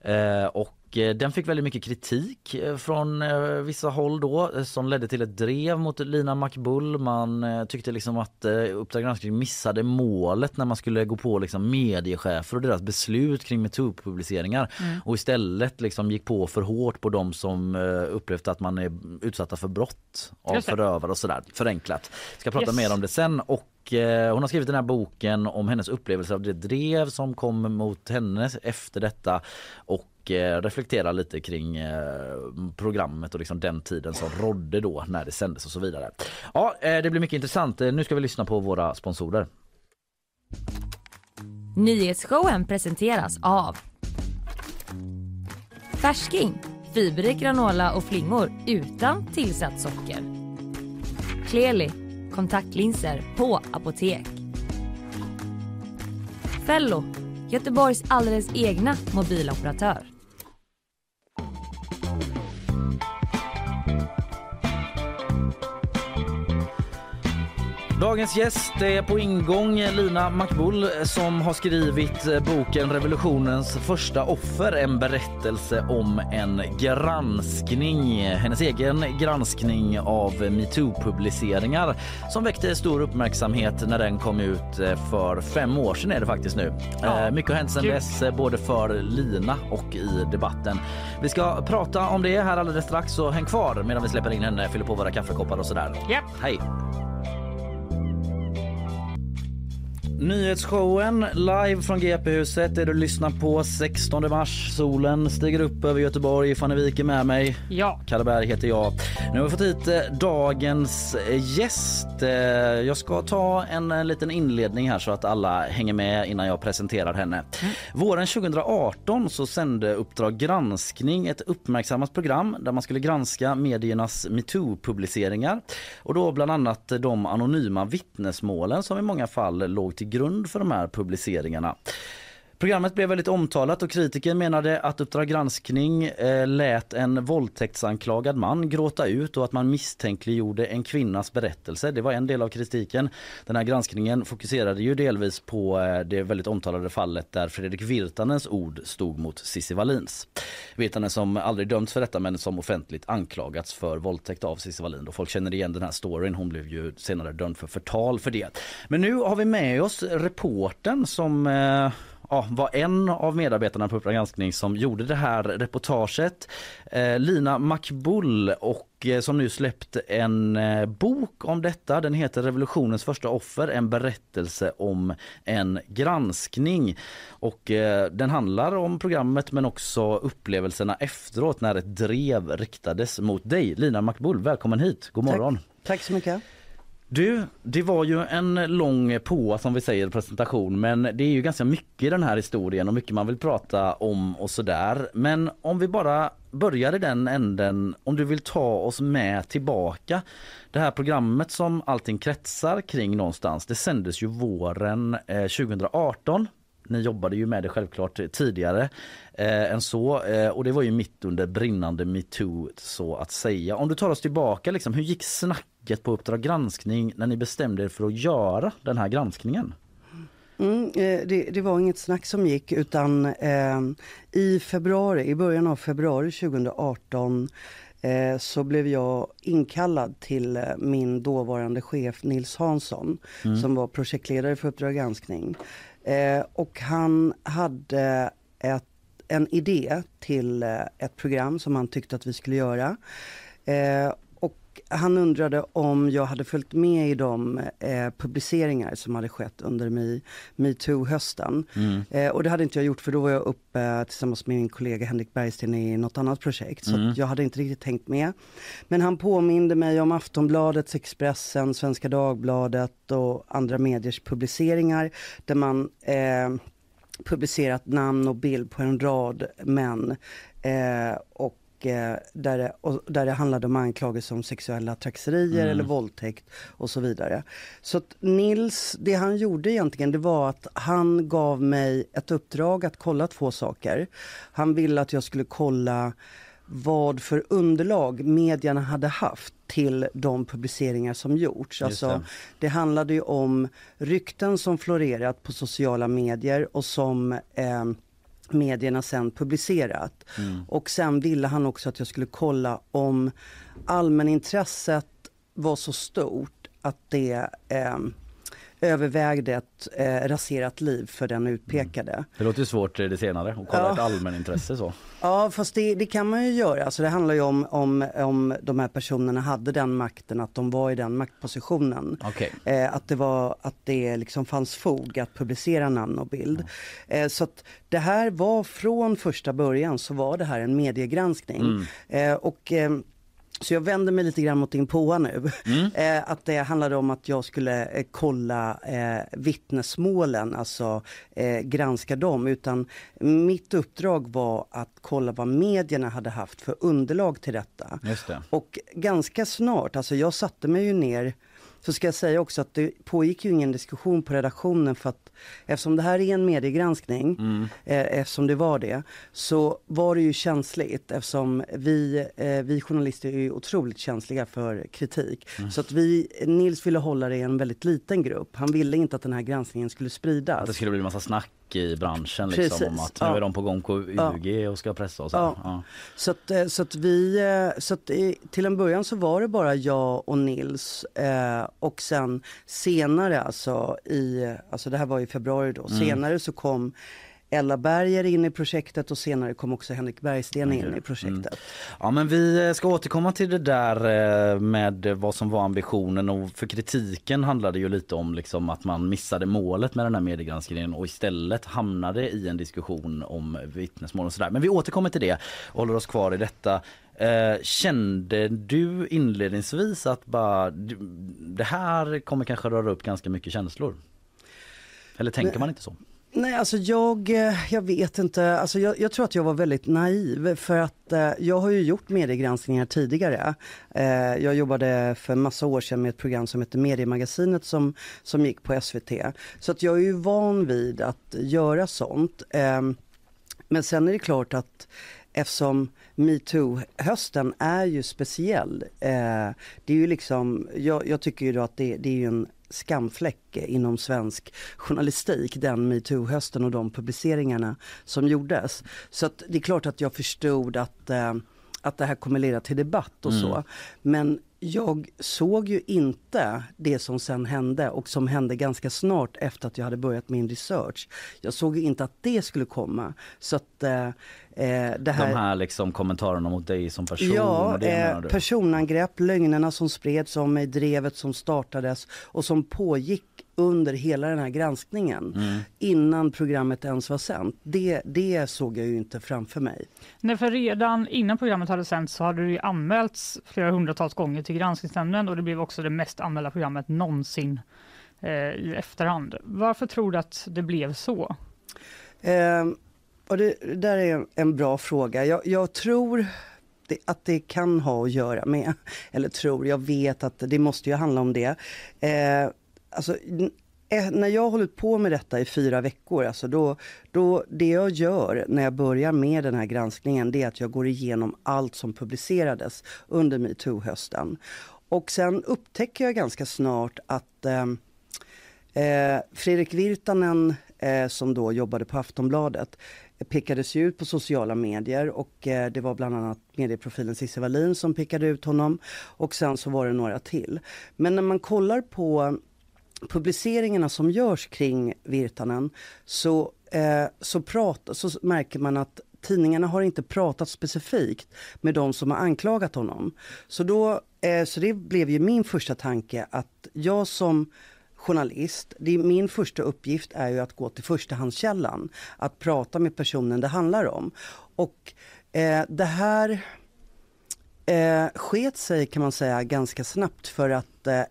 Eh, och den fick väldigt mycket kritik eh, från eh, vissa håll då eh, som ledde till ett drev mot Lina Macbull. Man eh, tyckte liksom att eh, Uppdrag granskning missade målet när man skulle gå på liksom mediechefer och deras beslut kring metoo-publiceringar och istället liksom gick på för hårt på de som eh, upplevt att man är utsatta för brott av förövare och sådär. Förenklat. Ska prata Yes. mer om det sen och eh, hon har skrivit den här boken om hennes upplevelse av det drev som kom mot henne efter detta och och eh, reflektera lite kring eh, programmet och liksom den tiden som rådde då när det sändes och så vidare. Ja, eh, det blir mycket intressant. Nu ska vi lyssna på våra sponsorer. Nyhetsshowen presenteras av Färsking, fiberrik granola och flingor utan tillsatt socker. Kleli, kontaktlinser på apotek. Fello, Göteborgs alldeles egna mobiloperatör. Dagens gäst är på ingång Lina Makbull som har skrivit eh, boken Revolutionens första offer, en berättelse om en granskning. Hennes egen granskning av metoo-publiceringar som väckte stor uppmärksamhet när den kom ut eh, för fem år sedan är det faktiskt nu. Ja, Eh, Mycket har hänt sedan dess både för Lina och i debatten. Vi ska prata om det här alldeles strax så häng kvar medan vi släpper in henne, fyller på våra kaffekoppar och sådär. Japp. Hej! Nyhetsshowen live från GP-huset är du lyssnar på 16 mars. Solen stiger upp över Göteborg. Fanny Wijk är med mig. Ja. Kalle Berg heter jag. Nu har vi fått hit eh, dagens eh, gäst. Eh, Jag ska ta en, en liten inledning här så att alla hänger med innan jag presenterar henne. Våren 2018 så sände Uppdrag granskning ett uppmärksammat program där man skulle granska mediernas metoo-publiceringar och då bland annat de anonyma vittnesmålen som i många fall låg till grund för de här publiceringarna. Programmet blev väldigt omtalat och kritiker menade att Uppdrag granskning eh, lät en våldtäktsanklagad man gråta ut och att man misstänkliggjorde en kvinnas berättelse. Det var en del av kritiken. Den här granskningen fokuserade ju delvis på eh, det väldigt omtalade fallet där Fredrik Virtanens ord stod mot Cissi Wallins. Virtanen som aldrig dömts för detta men som offentligt anklagats för våldtäkt av Cissi Wallin. Och folk känner igen den här storyn. Hon blev ju senare dömd för förtal för det. Men nu har vi med oss reporten som eh, ja, var en av medarbetarna på Uppdrag granskning som gjorde det här reportaget. Eh, Lina Makbull och eh, som nu släppt en eh, bok om detta. Den heter Revolutionens första offer, en berättelse om en granskning. Och eh, den handlar om programmet men också upplevelserna efteråt när ett drev riktades mot dig. Lina Makbull, välkommen hit. God morgon. Tack så mycket. Du, det var ju en lång på som vi säger presentation men det är ju ganska mycket i den här historien och mycket man vill prata om och sådär. Men om vi bara börjar i den änden, om du vill ta oss med tillbaka. Det här programmet som allting kretsar kring någonstans, det sändes ju våren eh, 2018 ni jobbade ju med det självklart tidigare eh, än så eh, och det var ju mitt under brinnande metoo så att säga. Om du tar oss tillbaka, liksom, hur gick snacket på Uppdrag granskning när ni bestämde er för att göra den här granskningen? Mm, eh, det, det var inget snack som gick utan eh, i februari, i början av februari 2018 eh, så blev jag inkallad till eh, min dåvarande chef Nils Hansson Mm. som var projektledare för Uppdrag granskning. Eh, och han hade ett, en idé till eh, ett program som han tyckte att vi skulle göra. Eh, och han undrade om jag hade följt med i de eh, publiceringar som hade skett under Me- metoo-hösten. Mm. Eh, och det hade inte jag gjort för då var jag uppe tillsammans med min kollega Henrik Bergsten i något annat projekt. Så Mm. att jag hade inte riktigt tänkt med. Men han påminde mig om Aftonbladets, Expressen, Svenska Dagbladet och andra mediers publiceringar där man eh, publicerat namn och bild på en rad män. Eh, och där, det, och där det handlade om anklagelser om sexuella trakasserier Mm. eller våldtäkt och så vidare. Så att Nils, det han gjorde egentligen det var att han gav mig ett uppdrag att kolla två saker. Han ville att jag skulle kolla vad för underlag medierna hade haft till de publiceringar som gjorts. Alltså, det. det handlade ju om rykten som florerat på sociala medier och som eh, medierna sen publicerat. Mm. Och sen ville han också att jag skulle kolla om allmänintresset var så stort att det eh, övervägde ett eh, raserat liv för den utpekade. Det låter svårt eh, det senare att kolla Ja. ett allmänintresse så. Ja, fast det, det kan man ju göra. Alltså det handlar ju om, om, om de här personerna hade den makten, att de var i den maktpositionen. Okej. Eh, att det, var, att det liksom fanns fog att publicera namn och bild. Eh, så att det här var från första början så var det här en mediegranskning. Mm. Eh, och, eh, så jag vänder mig lite grann mot din påa nu. Eh, att det handlade om att jag skulle eh, kolla eh, vittnesmålen, alltså eh, granska dem. Utan mitt uppdrag var att kolla vad medierna hade haft för underlag till detta. Och ganska snart, alltså jag satte mig ju ner så ska jag säga också att det pågick ju ingen diskussion på redaktionen för att eftersom det här är en mediegranskning, eh, eftersom det var det, så var det ju känsligt eftersom vi, eh, vi journalister är ju otroligt känsliga för kritik. Så att vi, Nils ville hålla det i en väldigt liten grupp. Han ville inte att den här granskningen skulle spridas. Att det skulle bli massa snack i branschen liksom Precis, om att nu ja. är de på gång på UG och ska pressa och så. Ja. Ja. Så att, eh, så att vi, eh, så att till en början så var det bara jag och Nils eh, och sen senare alltså i, alltså det här var i februari då, Mm. senare så kom Ella Berger in i projektet och senare kom också Henrik Bergsten in i projektet. Ja men vi ska återkomma till det där eh, med vad som var ambitionen och för kritiken handlade ju lite om liksom att man missade målet med den här mediegranskningen och istället hamnade i en diskussion om vittnesmål och sådär. Men vi återkommer till det och håller oss kvar i detta. Eh, kände du inledningsvis att bara, det här kommer kanske röra upp ganska mycket känslor? Eller tänker Nej. man inte så? Nej, alltså jag, eh, jag vet inte. Alltså jag, jag tror att jag var väldigt naiv för att eh, jag har ju gjort mediegranskningar tidigare. Eh, jag jobbade för en massa år sedan med ett program som hette Mediemagasinet som, som gick på SVT. Så att jag är ju van vid att göra sånt. Eh, men sen är det klart att eftersom metoo-hösten är ju speciell. Eh, det är ju liksom, jag, jag tycker ju då att det, det är ju en skamfläck inom svensk journalistik, den metoo-hösten och de publiceringarna som gjordes. Så det är klart att jag förstod att, eh, att det här kommer leda till debatt och Mm. så. Men jag såg ju inte det som sen hände och som hände ganska snart efter att jag hade börjat min research. Jag såg ju inte att det skulle komma. Så att eh, eh, det här... De här liksom kommentarerna mot dig som person? Ja, eh, personangrepp, lögnerna som spreds om mig, drevet som startades och som pågick under hela den här granskningen Mm. innan programmet ens var sänt. Det, det såg jag ju inte framför mig. Nej, för redan innan programmet hade sänts så hade det ju anmälts flera hundratals gånger till Granskningsnämnden och det blev också det mest anmälda programmet någonsin eh, i efterhand. Varför tror du att det blev så? Ehm, och det, det där är en, en bra fråga. Jag, jag tror det, att det kan ha att göra med, eller tror, jag vet att det måste ju handla om det. Eh, alltså, eh, när jag har hållit på med detta i fyra veckor, alltså då, då, det jag gör när jag börjar med den här granskningen, det är att jag går igenom allt som publicerades under metoo-hösten. Och sen upptäcker jag ganska snart att ehm, Eh, Fredrik Virtanen eh, som då jobbade på Aftonbladet pickades pekades ju ut på sociala medier och eh, det var bland annat medieprofilen Cissi Wallin som pekade ut honom och sen så var det några till. Men när man kollar på publiceringarna som görs kring Virtanen så, eh, så, prat, så märker man att tidningarna har inte pratat specifikt med de som har anklagat honom. Så, då, eh, så det blev ju min första tanke att jag som journalist, det är, min första uppgift är ju att gå till förstahandskällan, att prata med personen det handlar om. Och eh, det här eh, sket sig kan man säga ganska snabbt för att eh,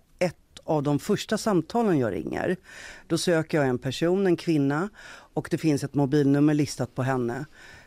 av de första samtalen jag ringer, då söker jag en person, en kvinna och det finns ett mobilnummer listat på henne.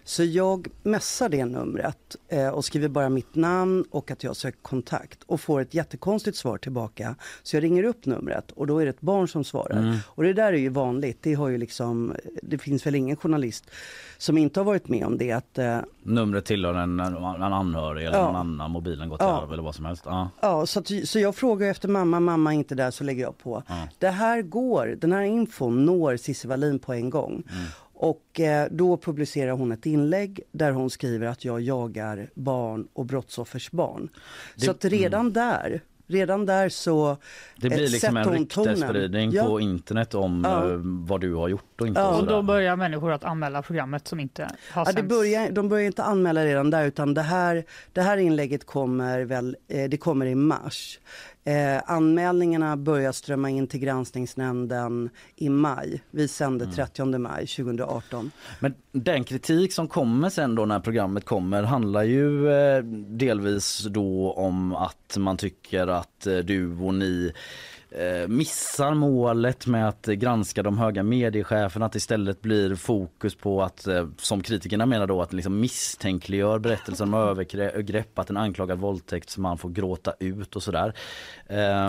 Så jag messar det numret eh, och skriver bara mitt namn och att jag söker kontakt och får ett jättekonstigt svar tillbaka. Så jag ringer upp numret och då är det ett barn som svarar. Mm. Och det där är ju vanligt. Det, har ju liksom, det finns väl ingen journalist som inte har varit med om det. Att, eh, Numret tillhör en, en anhörig eller Ja. någon annan, mobilen gått Ja. arv eller vad som helst. Ja. Ja, så, att, så jag frågar efter mamma, mamma är inte där så lägger jag på. Ja. Det här går, den här infon når Cissi Wallin på en gång. Och eh, då publicerar hon ett inlägg där hon skriver att jag jagar barn och brottsoffers barn. Det- så att redan där redan där så Det blir eh, liksom en ryktesspridning Ja. på internet om Ja. eh, vad du har gjort och inte. Ja. och då börjar människor att anmäla programmet som inte har Ja, det börjar, de börjar inte anmäla redan där utan det här, det här inlägget kommer väl, det kommer i mars. Eh, anmälningarna börjar strömma in till granskningsnämnden i maj. Vi sände 30 maj 2018. Men den kritik som kommer sen då när programmet kommer handlar ju eh, delvis då om att man tycker att eh, du och ni Eh, missar målet med att granska de höga mediecheferna, att istället blir fokus på att, eh, som kritikerna menar då, att liksom misstänkliggör berättelsen om övergrepp, att en anklagad våldtäktsman får gråta ut och sådär.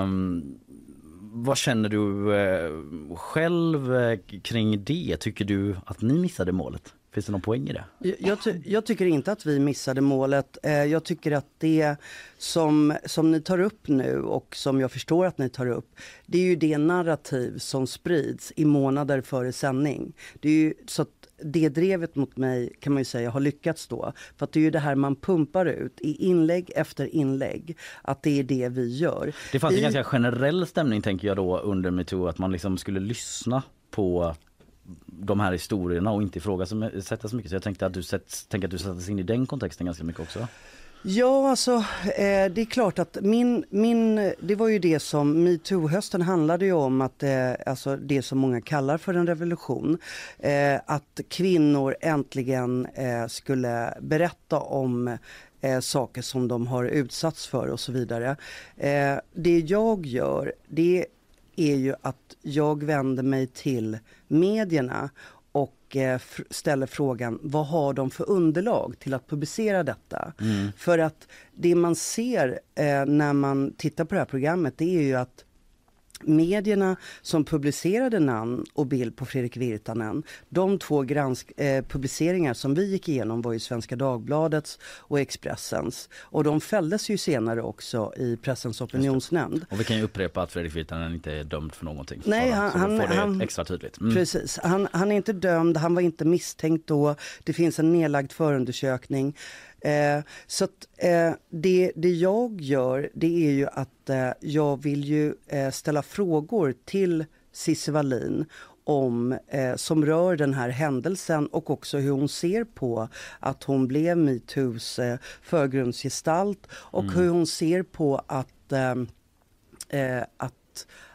Um, vad känner du eh, själv kring det? Tycker du att ni missade målet? Finns det någon poäng i det? Jag, ty, jag tycker inte att vi missade målet. Eh, jag tycker att det som, som ni tar upp nu och som jag förstår att ni tar upp, det är ju det narrativ som sprids i månader före sändning. Det är ju så det drevet mot mig kan man ju säga har lyckats då. För att det är ju det här man pumpar ut i inlägg efter inlägg. Att det är det vi gör. Det fanns I- en ganska generell stämning tänker jag då under metoo att man liksom skulle lyssna på de här historierna och inte ifrågasätta så mycket. Så jag tänkte att du tänker att du sattes in i den kontexten ganska mycket också. Ja, alltså eh, det är klart att min, min, det var ju det som metoo-hösten handlade ju om att, eh, alltså det som många kallar för en revolution. Eh, att kvinnor äntligen eh, skulle berätta om eh, saker som de har utsatts för och så vidare. Eh, det jag gör, det är ju att jag vänder mig till medierna och eh, ställer frågan vad har de för underlag till att publicera detta? För att det man ser eh, när man tittar på det här programmet det är ju att medierna som publicerade namn och bild på Fredrik Virtanen, de två gransk- eh, publiceringar som vi gick igenom var ju Svenska Dagbladets och Expressens. Och de fälldes ju senare också i Pressens opinionsnämnd. Och vi kan ju upprepa att Fredrik Virtanen inte är dömd för någonting. Nej, han- han- han- extra tydligt. Mm. Precis. Han, han är inte dömd, han var inte misstänkt då. Det finns en nedlagd förundersökning. Eh, så att, eh, det, det jag gör det är ju att eh, jag vill ju eh, ställa frågor till Cissi Wallin om, eh, som rör den här händelsen och också hur hon ser på att hon blev metoos eh, förgrundsgestalt och hur hon ser på att ehm, eh, att,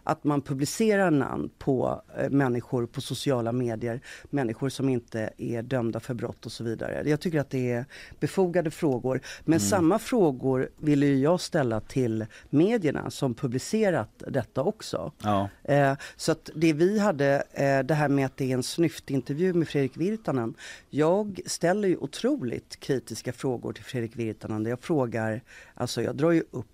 att man publicerar namn på eh, människor på sociala medier, människor som inte är dömda för brott och så vidare. Jag tycker att det är befogade frågor. Men samma frågor vill ju jag ställa till medierna som publicerat detta också. Ja. Eh, så att det vi hade, eh, det här med att det är en snyftintervju med Fredrik Virtanen. Jag ställer ju otroligt kritiska frågor till Fredrik Virtanen. Där jag frågar, alltså jag drar ju upp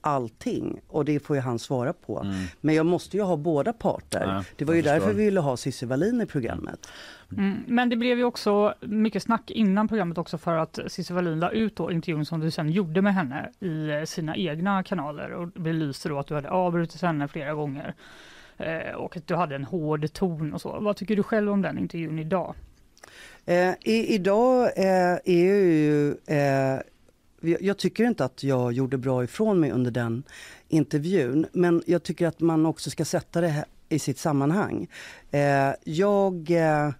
allting och det får ju han svara på. Men jag måste ju ha båda parter. Ja, det var ju därför förstår. vi ville ha Cissi Wallin i programmet. Mm, men det blev ju också mycket snack innan programmet också för att Cissi Wallin la ut då intervjun som du sen gjorde med henne i eh, sina egna kanaler och belyste då att du hade avbrutit henne flera gånger. Eh, och att du hade en hård ton och så. Vad tycker du själv om den intervjun idag? Eh, i, idag eh, är ju... Eh, jag- tycker inte att jag gjorde bra ifrån mig under den intervjun. Men jag tycker att man också ska sätta det i sitt sammanhang. Eh, jag... Eh,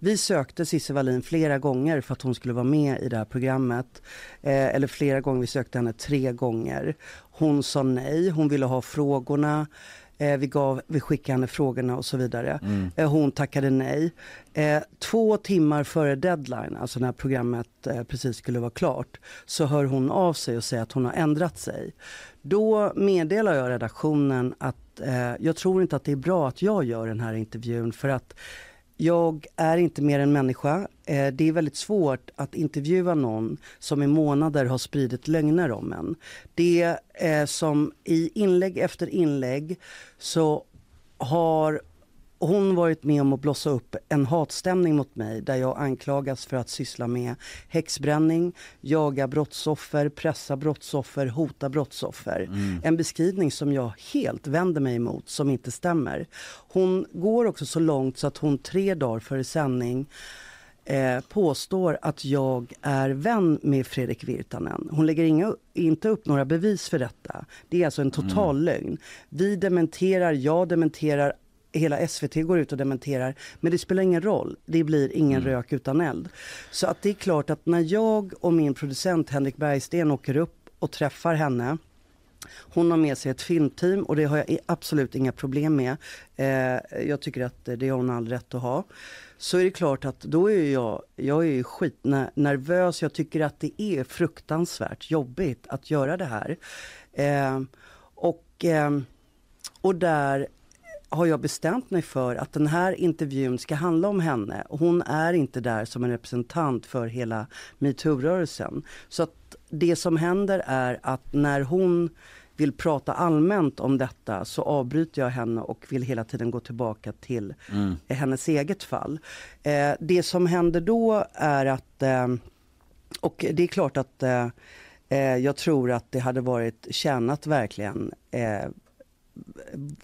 vi sökte Cissi Wallin flera gånger för att hon skulle vara med i det här programmet. Eh, eller flera gånger, vi sökte henne tre gånger. Hon sa nej, hon ville ha frågorna. Eh, vi, gav, vi skickade henne frågorna och så vidare. Eh, hon tackade nej. Eh, två timmar före deadline, alltså när programmet precis skulle vara klart, så hör hon av sig och säger att hon har ändrat sig. Då meddelar jag redaktionen att jag tror inte att det är bra att jag gör den här intervjun för att jag är inte mer än människa. Eh, det är väldigt svårt att intervjua någon som i månader har spridit lögner om en. Det är som i inlägg efter inlägg så har hon varit med om att blossa upp en hatstämning mot mig där jag anklagas för att syssla med häxbränning, jaga brottsoffer, pressa brottsoffer, hota brottsoffer. En beskrivning som jag helt vänder mig emot, som inte stämmer. Hon går också så långt så att hon tre dagar före sändning eh, påstår att jag är vän med Fredrik Virtanen. Hon lägger inga, inte upp några bevis för detta. Det är alltså en total Mm. lögn. Vi dementerar, jag dementerar, hela SVT går ut och dementerar. Men det spelar ingen roll. Det blir ingen Mm. rök utan eld. Så att det är klart att när jag och min producent Henrik Bergsten åker upp och träffar henne hon har med sig ett filmteam och det har jag absolut inga problem med. Eh, jag tycker att det har hon all rätt att ha. Så är det klart att då är jag, jag är ju skitnervös. Jag tycker att det är fruktansvärt jobbigt att göra det här. Eh, och, eh, och där har jag bestämt mig för att den här intervjun ska handla om henne. Och hon är inte där som en representant för hela metoo-rörelsen. Så att det som händer är att när hon vill prata allmänt om detta så avbryter jag henne och vill hela tiden gå tillbaka till Mm. eh, hennes eget fall. Eh, det som händer då är att, eh, och det är klart att eh, eh, jag tror att det hade varit tjänat verkligen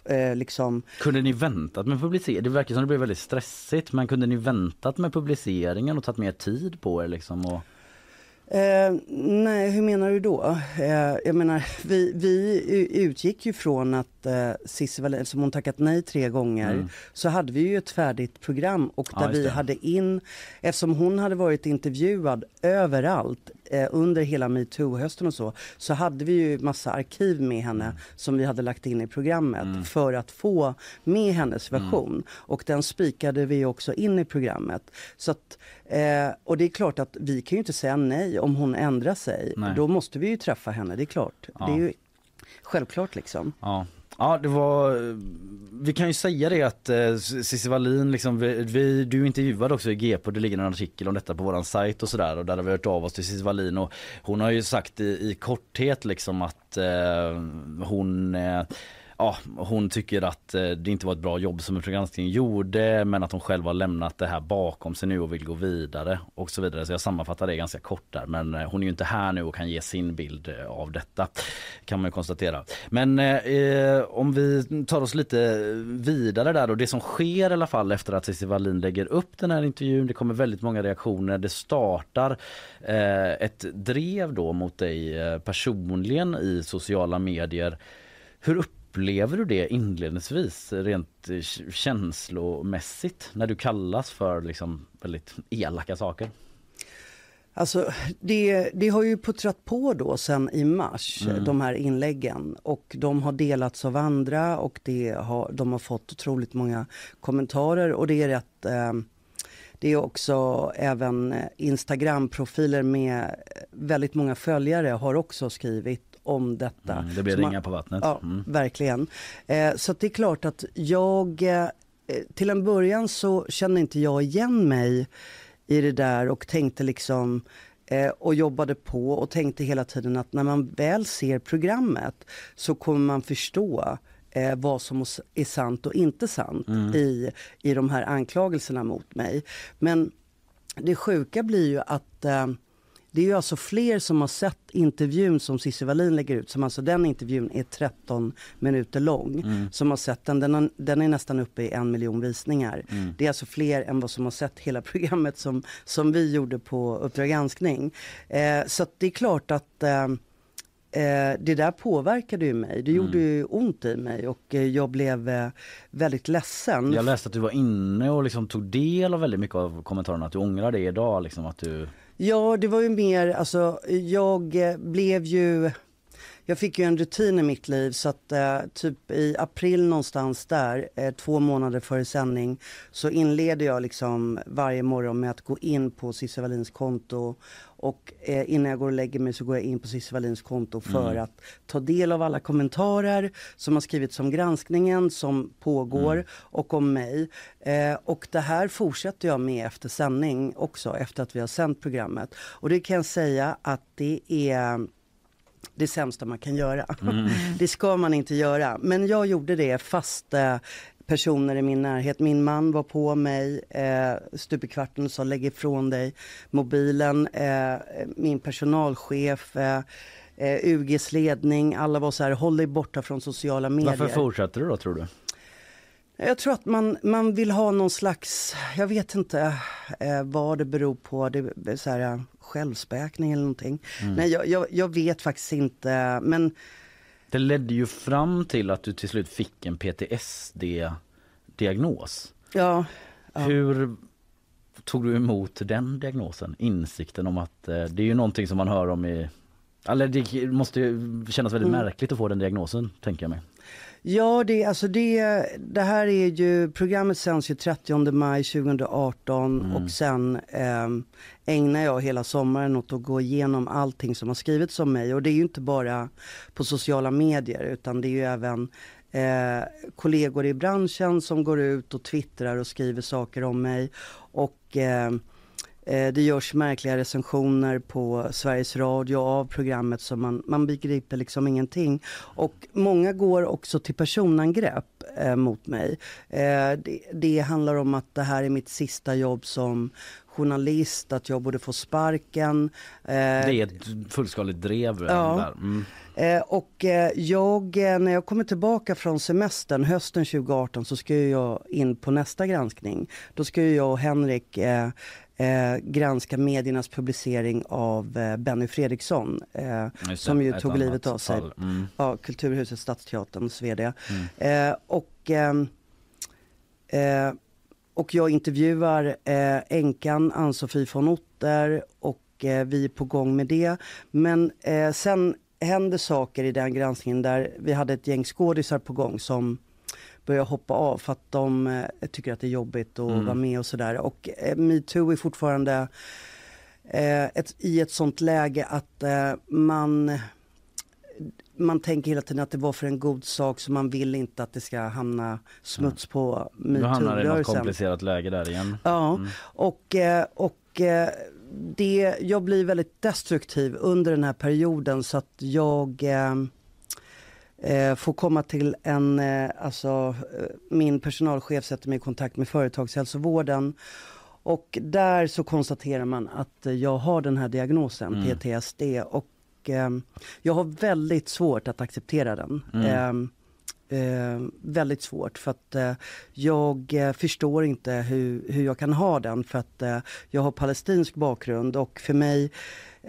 eh, liksom Kunde ni väntat med publiceringen? Det verkar som det blev väldigt stressigt men kunde ni väntat med publiceringen och tagit mer tid på er liksom? Och... Eh, nej, hur menar du då? Eh, jag menar, vi, vi utgick ju från att eh, Cissi Wallin, som hon tackat nej tre gånger, Mm. så hade vi ju ett färdigt program och Ja, där just vi det. hade in, eftersom hon hade varit intervjuad överallt eh, under hela metoo-hösten och så, så hade vi ju massa arkiv med henne Mm. som vi hade lagt in i programmet för att få med hennes Mm. version. Och den spikade vi också in i programmet. Så att, eh, och det är klart att vi kan ju inte säga nej om hon ändrar sig. Nej. Då måste vi ju träffa henne, det är klart. Ja. Det är ju självklart liksom. Ja. Ja, det var... Vi kan ju säga det att eh, Cissi Wallin, liksom, vi, vi, du intervjuade också i GP och det ligger en artikel om detta på våran sajt och sådär och där har vi hört av oss till Cissi Wallin och hon har ju sagt i, i korthet liksom att eh, hon eh, Ja, hon tycker att eh, det inte var ett bra jobb som Uppdrag granskning gjorde men att hon själv har lämnat det här bakom sig nu och vill gå vidare och så vidare. Så jag sammanfattar det ganska kort där men eh, hon är ju inte här nu och kan ge sin bild eh, av detta kan man ju konstatera. Men eh, om vi tar oss lite vidare där då. det som sker i alla fall efter att Cissi Wallin lägger upp den här intervjun. Det kommer väldigt många reaktioner. Det startar eh, ett drev då mot dig personligen i sociala medier. Hur upplever du det inledningsvis rent eh, känslomässigt när du kallas för liksom väldigt elaka saker? Alltså, det, det har ju puttrat på då sen i mars, Mm. de här inläggen. Och de har delats av andra och det har, de har fått otroligt många kommentarer. Och det är rätt... Eh, det är också även eh, Instagram-profiler med väldigt många följare har också skrivit om detta. Mm, det blir ringar på vattnet. Ja, Mm. verkligen. Eh, så det är klart att jag... Eh, till en början så kände inte jag igen mig i det där och tänkte liksom eh, och jobbade på och tänkte hela tiden att när man väl ser programmet så kommer man förstå eh, vad som är sant och inte sant Mm. i, i de här anklagelserna mot mig. Men det sjuka blir ju att eh, det är ju alltså fler som har sett intervjun som Cissi Wallin lägger ut. Som alltså den intervjun är 13 minuter lång. Mm. Som har sett den. Den, har, den är nästan uppe i en miljon visningar. Mm. Det är alltså fler än vad som har sett hela programmet som, som vi gjorde på Uppdrag granskning. Eh, så det är klart att eh, Eh, det där påverkade ju mig. Det gjorde ju ont i mig och eh, jag blev eh, väldigt ledsen. Jag läste att du var inne och liksom tog del av väldigt mycket av kommentarerna. Att du ångrar det idag. Liksom, att du... Ja, det var ju mer, alltså jag eh, blev ju, jag fick ju en rutin i mitt liv så att eh, typ i april någonstans där, eh, två månader före sändning, så inleder jag liksom varje morgon med att gå in på Cissi Wallins konto och eh, innan jag går och lägger mig så går jag in på Cissi Wallins konto för Mm. att ta del av alla kommentarer som har skrivits om granskningen som pågår Mm. och om mig. Eh, och det här fortsätter jag med efter sändning också, efter att vi har sänt programmet. Och det kan jag säga att det är det sämsta man kan göra. Mm. Det ska man inte göra. Men jag gjorde det fast eh, personer i min närhet, min man var på mig eh, stup i kvarten och sa lägg ifrån dig mobilen. Eh, min personalchef, eh, eh, UGs ledning, alla var så här håll dig borta från sociala medier. Varför fortsätter du då tror du? Jag tror att man, man vill ha någon slags, jag vet inte eh, vad det beror på, det är så här, självspäkning eller någonting. Mm. Nej, jag, jag, jag vet faktiskt inte, men Det ledde ju fram till att du till slut fick en PTSD-diagnos. ja. ja. Hur tog du emot den diagnosen? Insikten om att eh, det är ju någonting som man hör om i... Eller det måste ju kännas väldigt Mm. märkligt att få den diagnosen, tänker jag mig. Ja, det, alltså det, det här är ju, programmet sänds ju 30 maj 2018 Mm. och sen eh, ägnar jag hela sommaren åt att gå igenom allting som har skrivits om mig och det är ju inte bara på sociala medier utan det är ju även eh, kollegor i branschen som går ut och twittrar och skriver saker om mig och eh, Det görs märkliga recensioner på Sveriges Radio av programmet så man, man begriper liksom ingenting. Och många går också till personangrepp eh, mot mig. Eh, det, det handlar om att det här är mitt sista jobb som journalist, att jag borde få sparken. Eh, Det är ett fullskaligt drev. eh, Ja. Mm. Eh, och eh, jag, eh, när jag kommer tillbaka från semestern hösten 2018 så ska jag in på nästa granskning. Då ska jag och Henrik eh, granska mediernas publicering av eh, Benny Fredriksson eh, det, som ju tog livet av sig. Mm. Ja, Kulturhuset Stadsteaterns VD. Mm. Eh, och, ehm, eh, och jag intervjuar eh, änkan Ann-Sofie von Otter och vi är på gång med det. Men sen händer saker i den granskningen där vi hade ett gäng skådisar på gång som börjar hoppa av för att de eh, tycker att det är jobbigt att Mm. vara med och sådär. Och eh, metoo är fortfarande eh, ett, i ett sånt läge att eh, man man tänker hela tiden att det var för en god sak så man vill inte att det ska hamna smuts på Du hamnar i något metoo-rörelsen. komplicerat läge där igen. Ja, Mm. och, eh, och det, jag blir väldigt destruktiv under den här perioden så att jag eh, får komma till en, eh, alltså eh, min personalchef sätter mig i kontakt med företagshälsovården och där så konstaterar man att eh, jag har den här diagnosen, Mm. PTSD och eh, jag har väldigt svårt att acceptera den. Mm. Eh, eh, väldigt svårt för att eh, jag eh, förstår inte hur, hur jag kan ha den för att eh, jag har palestinsk bakgrund och för mig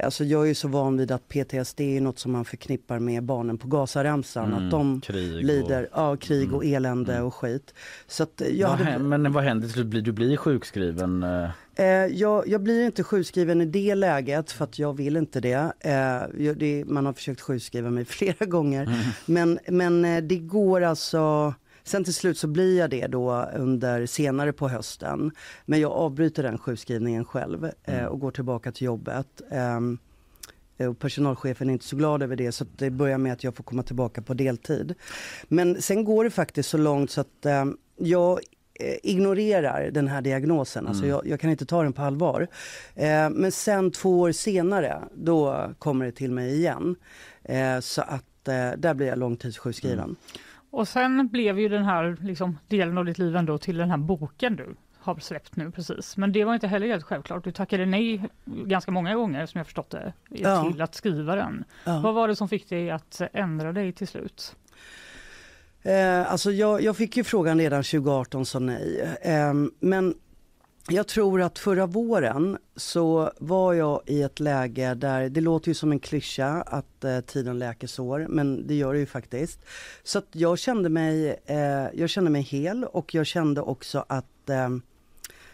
Alltså jag är så van vid att PTSD är något som man förknippar med barnen på Gazaremsan. Mm, Att de krig och- lider ja, krig och Mm, elände mm. och skit. Så att eh, jag vad hade, men vad händer till slut? Du blir sjukskriven? eh, Eh, jag, jag blir inte sjukskriven i det läget för att jag vill inte det. Eh, man har försökt sjukskriva mig flera gånger. Men, men eh, det går alltså... Sen till slut så blir jag det då under senare på hösten. Men jag avbryter den sjukskrivningen själv eh, och går tillbaka till jobbet. Ehm, och personalchefen är inte så glad över det så det börjar med att jag får komma tillbaka på deltid. Men sen går det faktiskt så långt så att eh, jag eh, ignorerar den här diagnosen. Alltså Mm. jag, jag kan inte ta den på allvar. Eh, men sen två år senare, då kommer det till mig igen. Eh, så att eh, där blir jag långtidssjukskriven. Mm. Och sen blev ju den här liksom, delen av ditt liv ändå till den här boken du har släppt nu precis. Men det var inte heller helt självklart. Du tackade nej ganska många gånger som jag förstått det Ja. till att skriva den. Ja. Vad var det som fick dig att ändra dig till slut? Eh, alltså jag, jag fick ju frågan redan 2018 sa nej. Eh, men jag tror att förra våren så var jag i ett läge där, det låter ju som en klyscha att eh, tiden läker sår, men det gör det ju faktiskt. Så att jag kände mig, eh, jag kände mig hel och jag kände också att eh,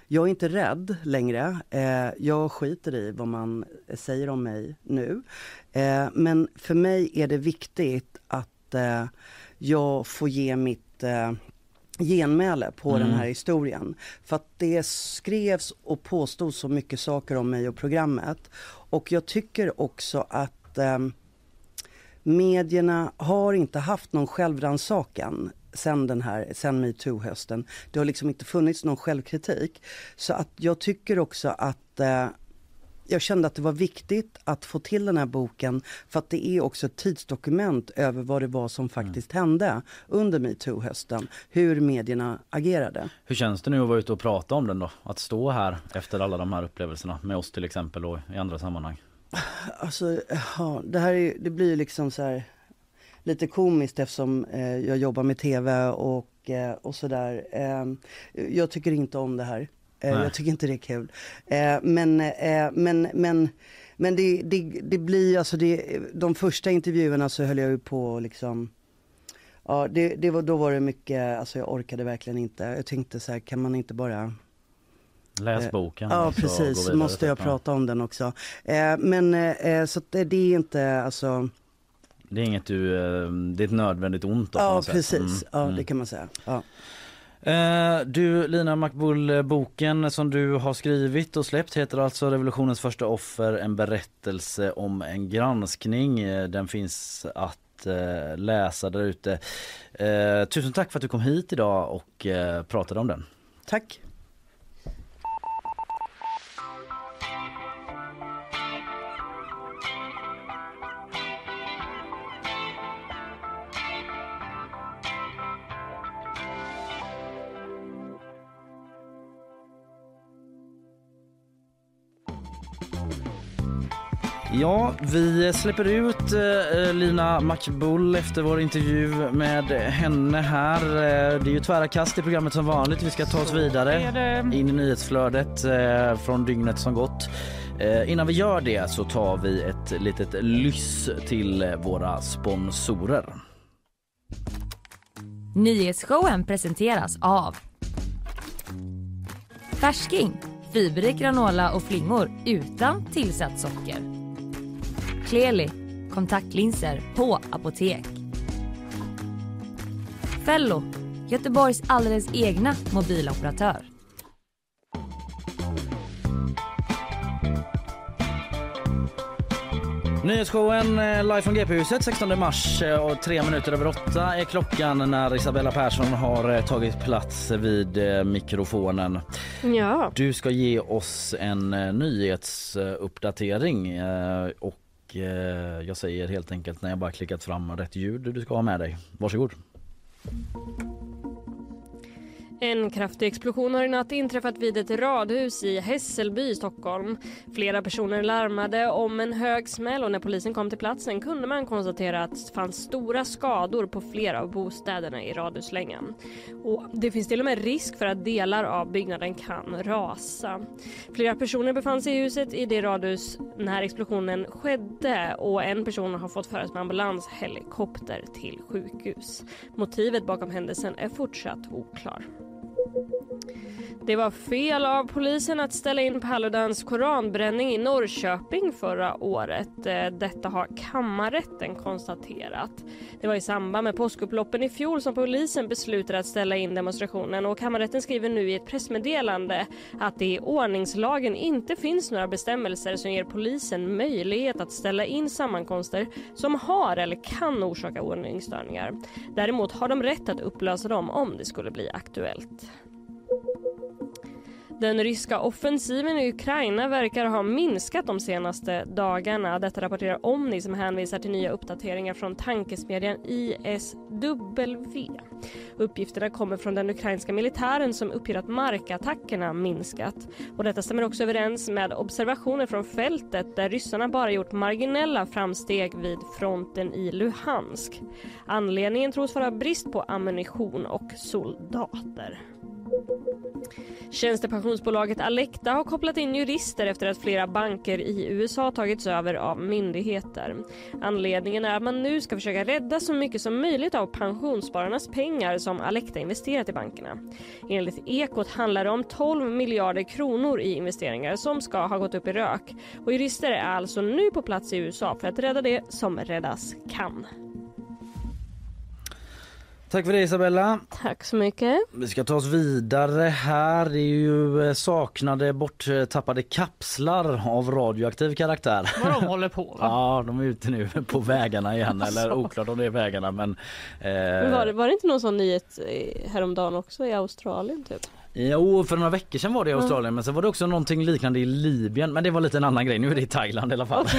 jag är inte rädd längre. Eh, jag skiter i vad man säger om mig nu. Eh, men för mig är det viktigt att eh, jag får ge mitt eh, genmäle på Mm. den här historien. För att det skrevs och påstods så mycket saker om mig och programmet. Och jag tycker också att eh, medierna har inte haft någon självrannsakan sen den här, sen metoo-hösten. Det har liksom inte funnits någon självkritik. Så att jag tycker också att eh, jag kände att det var viktigt att få till den här boken för att det är också ett tidsdokument över vad det var som faktiskt hände under metoo-hösten. Hur medierna agerade. Hur känns det nu att vara ute och prata om den då? Att stå här efter alla de här upplevelserna med oss till exempel och i andra sammanhang. Alltså, ja, det här är, det blir liksom så här lite komiskt eftersom eh, jag jobbar med tv och eh, och sådär. Eh, jag tycker inte om det här. Eh, Nej. jag tycker inte det är kul. Eh, men, eh, men, men, men det, det, det blir alltså det, de första intervjuerna så höll jag ju på liksom Ja, det, det var, då var det mycket, alltså jag orkade verkligen inte. Jag tänkte så här, kan man inte bara Läs boken. Ja gå precis, måste jag prata om den också. Men så det, är inte alltså, Det är inget du, det är ett nödvändigt ont då, ja precis, Mm, ja mm. det kan man säga. Ja. Eh, du Lina Makbul, boken som du har skrivit och släppt heter alltså Revolutionens första offer, en berättelse om en granskning. Eh, den finns att eh, läsa där ute. Eh, tusen tack för att du kom hit idag och eh, pratade om den. Tack. Ja, vi släpper ut eh, Lina Makbul efter vår intervju med henne här. Eh, det är ju tvära kast i programmet som vanligt. Vi ska ta oss vidare in i nyhetsflödet eh, från dygnet som gått. Innan vi gör det så tar vi ett litet lyss till våra sponsorer. Nyhetsshowen presenteras av Färsking, fiberrik granola och flingor utan tillsatt socker. Kleli, kontaktlinser på apotek. Fello, Göteborgs alldeles egna mobiloperatör. Nyhetsshowen eh, live från GP-huset 16 mars eh, och tre minuter över åtta är klockan när Isabella Persson har eh, tagit plats vid mikrofonen. Ja. Du ska ge oss en nyhetsuppdatering eh, och eh, jag säger helt enkelt när jag bara klickat fram rätt ljud du ska ha med dig. Varsågod. En kraftig explosion har i natt inträffat vid ett radhus i Hässelby i Stockholm. Flera personer larmade om en hög smäll och när polisen kom till platsen kunde man konstatera att det fanns stora skador på flera av bostäderna i radhuslängan. Och det finns till och med risk för att delar av byggnaden kan rasa. Flera personer befann sig i huset i det radhus när explosionen skedde och en person har fått föras med ambulanshelikopter till sjukhus. Motivet bakom händelsen är fortsatt oklar. thank you Det var fel av polisen att ställa in Paludans koranbränning i Norrköping förra året. Eh, detta har kammarrätten konstaterat. Det var i samband med påskupploppen i fjol som polisen beslutade att ställa in demonstrationen och kammarrätten skriver nu i ett pressmeddelande att det i ordningslagen inte finns några bestämmelser som ger polisen möjlighet att ställa in sammankomster som har eller kan orsaka ordningsstörningar. Däremot har de rätt att upplösa dem om det skulle bli aktuellt. Den ryska offensiven i Ukraina verkar ha minskat de senaste dagarna. Detta rapporterar Omni som hänvisar till nya uppdateringar från tankesmedjan ISW. Uppgifterna kommer från den ukrainska militären som uppger att markattackerna minskat. Och detta stämmer också överens med observationer från fältet där ryssarna bara gjort marginella framsteg vid fronten i Luhansk. Anledningen tros vara brist på ammunition och soldater. Tjänstepensionsbolaget Alecta har kopplat in jurister efter att flera banker i USA tagits över av myndigheter. Anledningen är att man nu ska försöka rädda så mycket som möjligt av pensionsspararnas pengar som Alecta investerat i bankerna. Enligt Ekot handlar det om 12 miljarder kronor i investeringar som ska ha gått upp i rök. Och jurister är alltså nu på plats i USA för att rädda det som räddas kan. Tack för det Isabella. Tack så mycket. Vi ska ta oss vidare här. Det är ju eh, saknade borttappade kapslar av radioaktiv karaktär. Vad de håller på va? Ja, de är ute nu på vägarna igen. Eller oklart om det är vägarna men... Men var, det, Eh, var det inte någon sån nyhet eh, häromdagen också i Australien typ? Jo, för några veckor sedan var det i Australien men sen var det också någonting liknande i Libyen. Men det var lite en annan grej. Nu är det i Thailand i alla fall.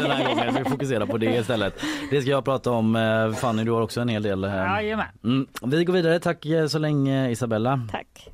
Den här gången. Vi fokuserar på det istället. Det ska jag prata om. Eh, Fanny, du har också en hel del. eh, Jajamän. Mm. Vi går vidare. Tack eh, så länge Isabella. Tack.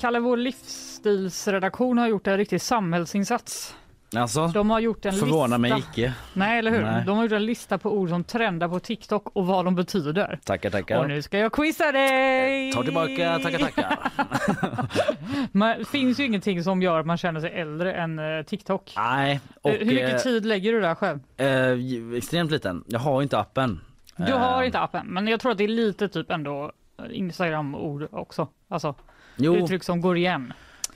Kalle, vår livsstilsredaktion har gjort en riktig samhällsinsats. Alltså, De har gjort en förvånar lista. mig icke. Nej, eller hur? Nej. De har gjort en lista på ord som trendar på TikTok och vad de betyder. Tackar, tackar. Och nu ska jag quizza dig! Ta tillbaka, tackar, tackar. Men det finns ju ingenting som gör att man känner sig äldre än eh, TikTok. Nej, och Hur mycket eh, tid lägger du där själv? eh, extremt liten. Jag har inte appen. Du har Eh, inte appen, men jag tror att det är lite typ ändå Instagram-ord också. Alltså Jo. uttryck som går igen.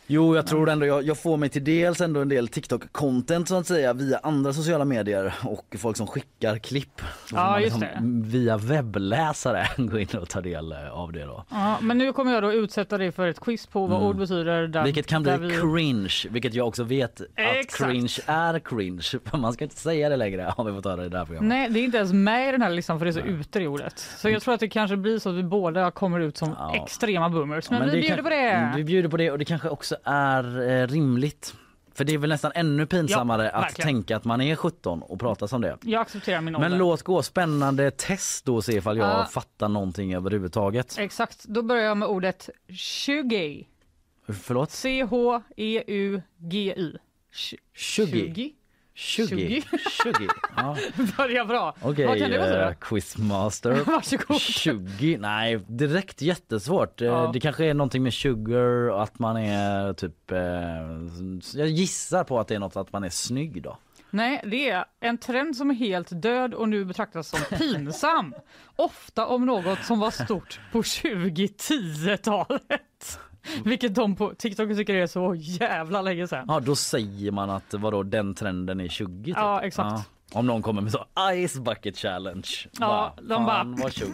Jo, jag tror ändå jag, jag får mig till dels ändå en del TikTok-content så att säga via andra sociala medier och folk som skickar klipp. Så Ja, får just liksom Via webbläsare gå in och ta del eh, av det då. Ja, men nu kommer jag då utsätta dig för ett quiz på vad Mm. ord betyder. Där, Vilket kan bli vi- cringe, vilket jag också vet att Exakt. cringe är cringe. Man ska inte säga det längre har vi höra i det här programmet. Nej, det är inte ens med i den här listan för det är så ute i ordet. Så jag tror att det kanske blir så att vi båda kommer ut som extrema boomers. Men, vi bjuder kan- på det. Vi bjuder på det och det kanske också är eh, rimligt. För det är väl nästan ännu pinsammare Ja, att tänka att man är 17 och prata som det. Jag accepterar min ålder. Men låt gå, spännande test då se ifall jag Ja. fattar någonting överhuvudtaget. Exakt, då börjar jag med ordet 20. Förlåt? C-H-E-U-G-Y. 20. 20. 20. Ja. Börjar bra. Okej, Vad kan det eh, quizmaster. Varsågod. 20, nej direkt jättesvårt. Eh, Ja. Det kanske är någonting med sugar och att man är typ, eh, jag gissar på att det är något att man är snygg då. Nej, det är en trend som är helt död och nu betraktas som pinsam. Ofta om något som var stort på 2010-talet. Vilket de på TikTok tycker är så jävla länge sedan. Ja då säger man att vadå den trenden är 20 typ. Ja, exakt. Om någon kommer med så ice bucket challenge. Ja, de bara- "Fan, var 20.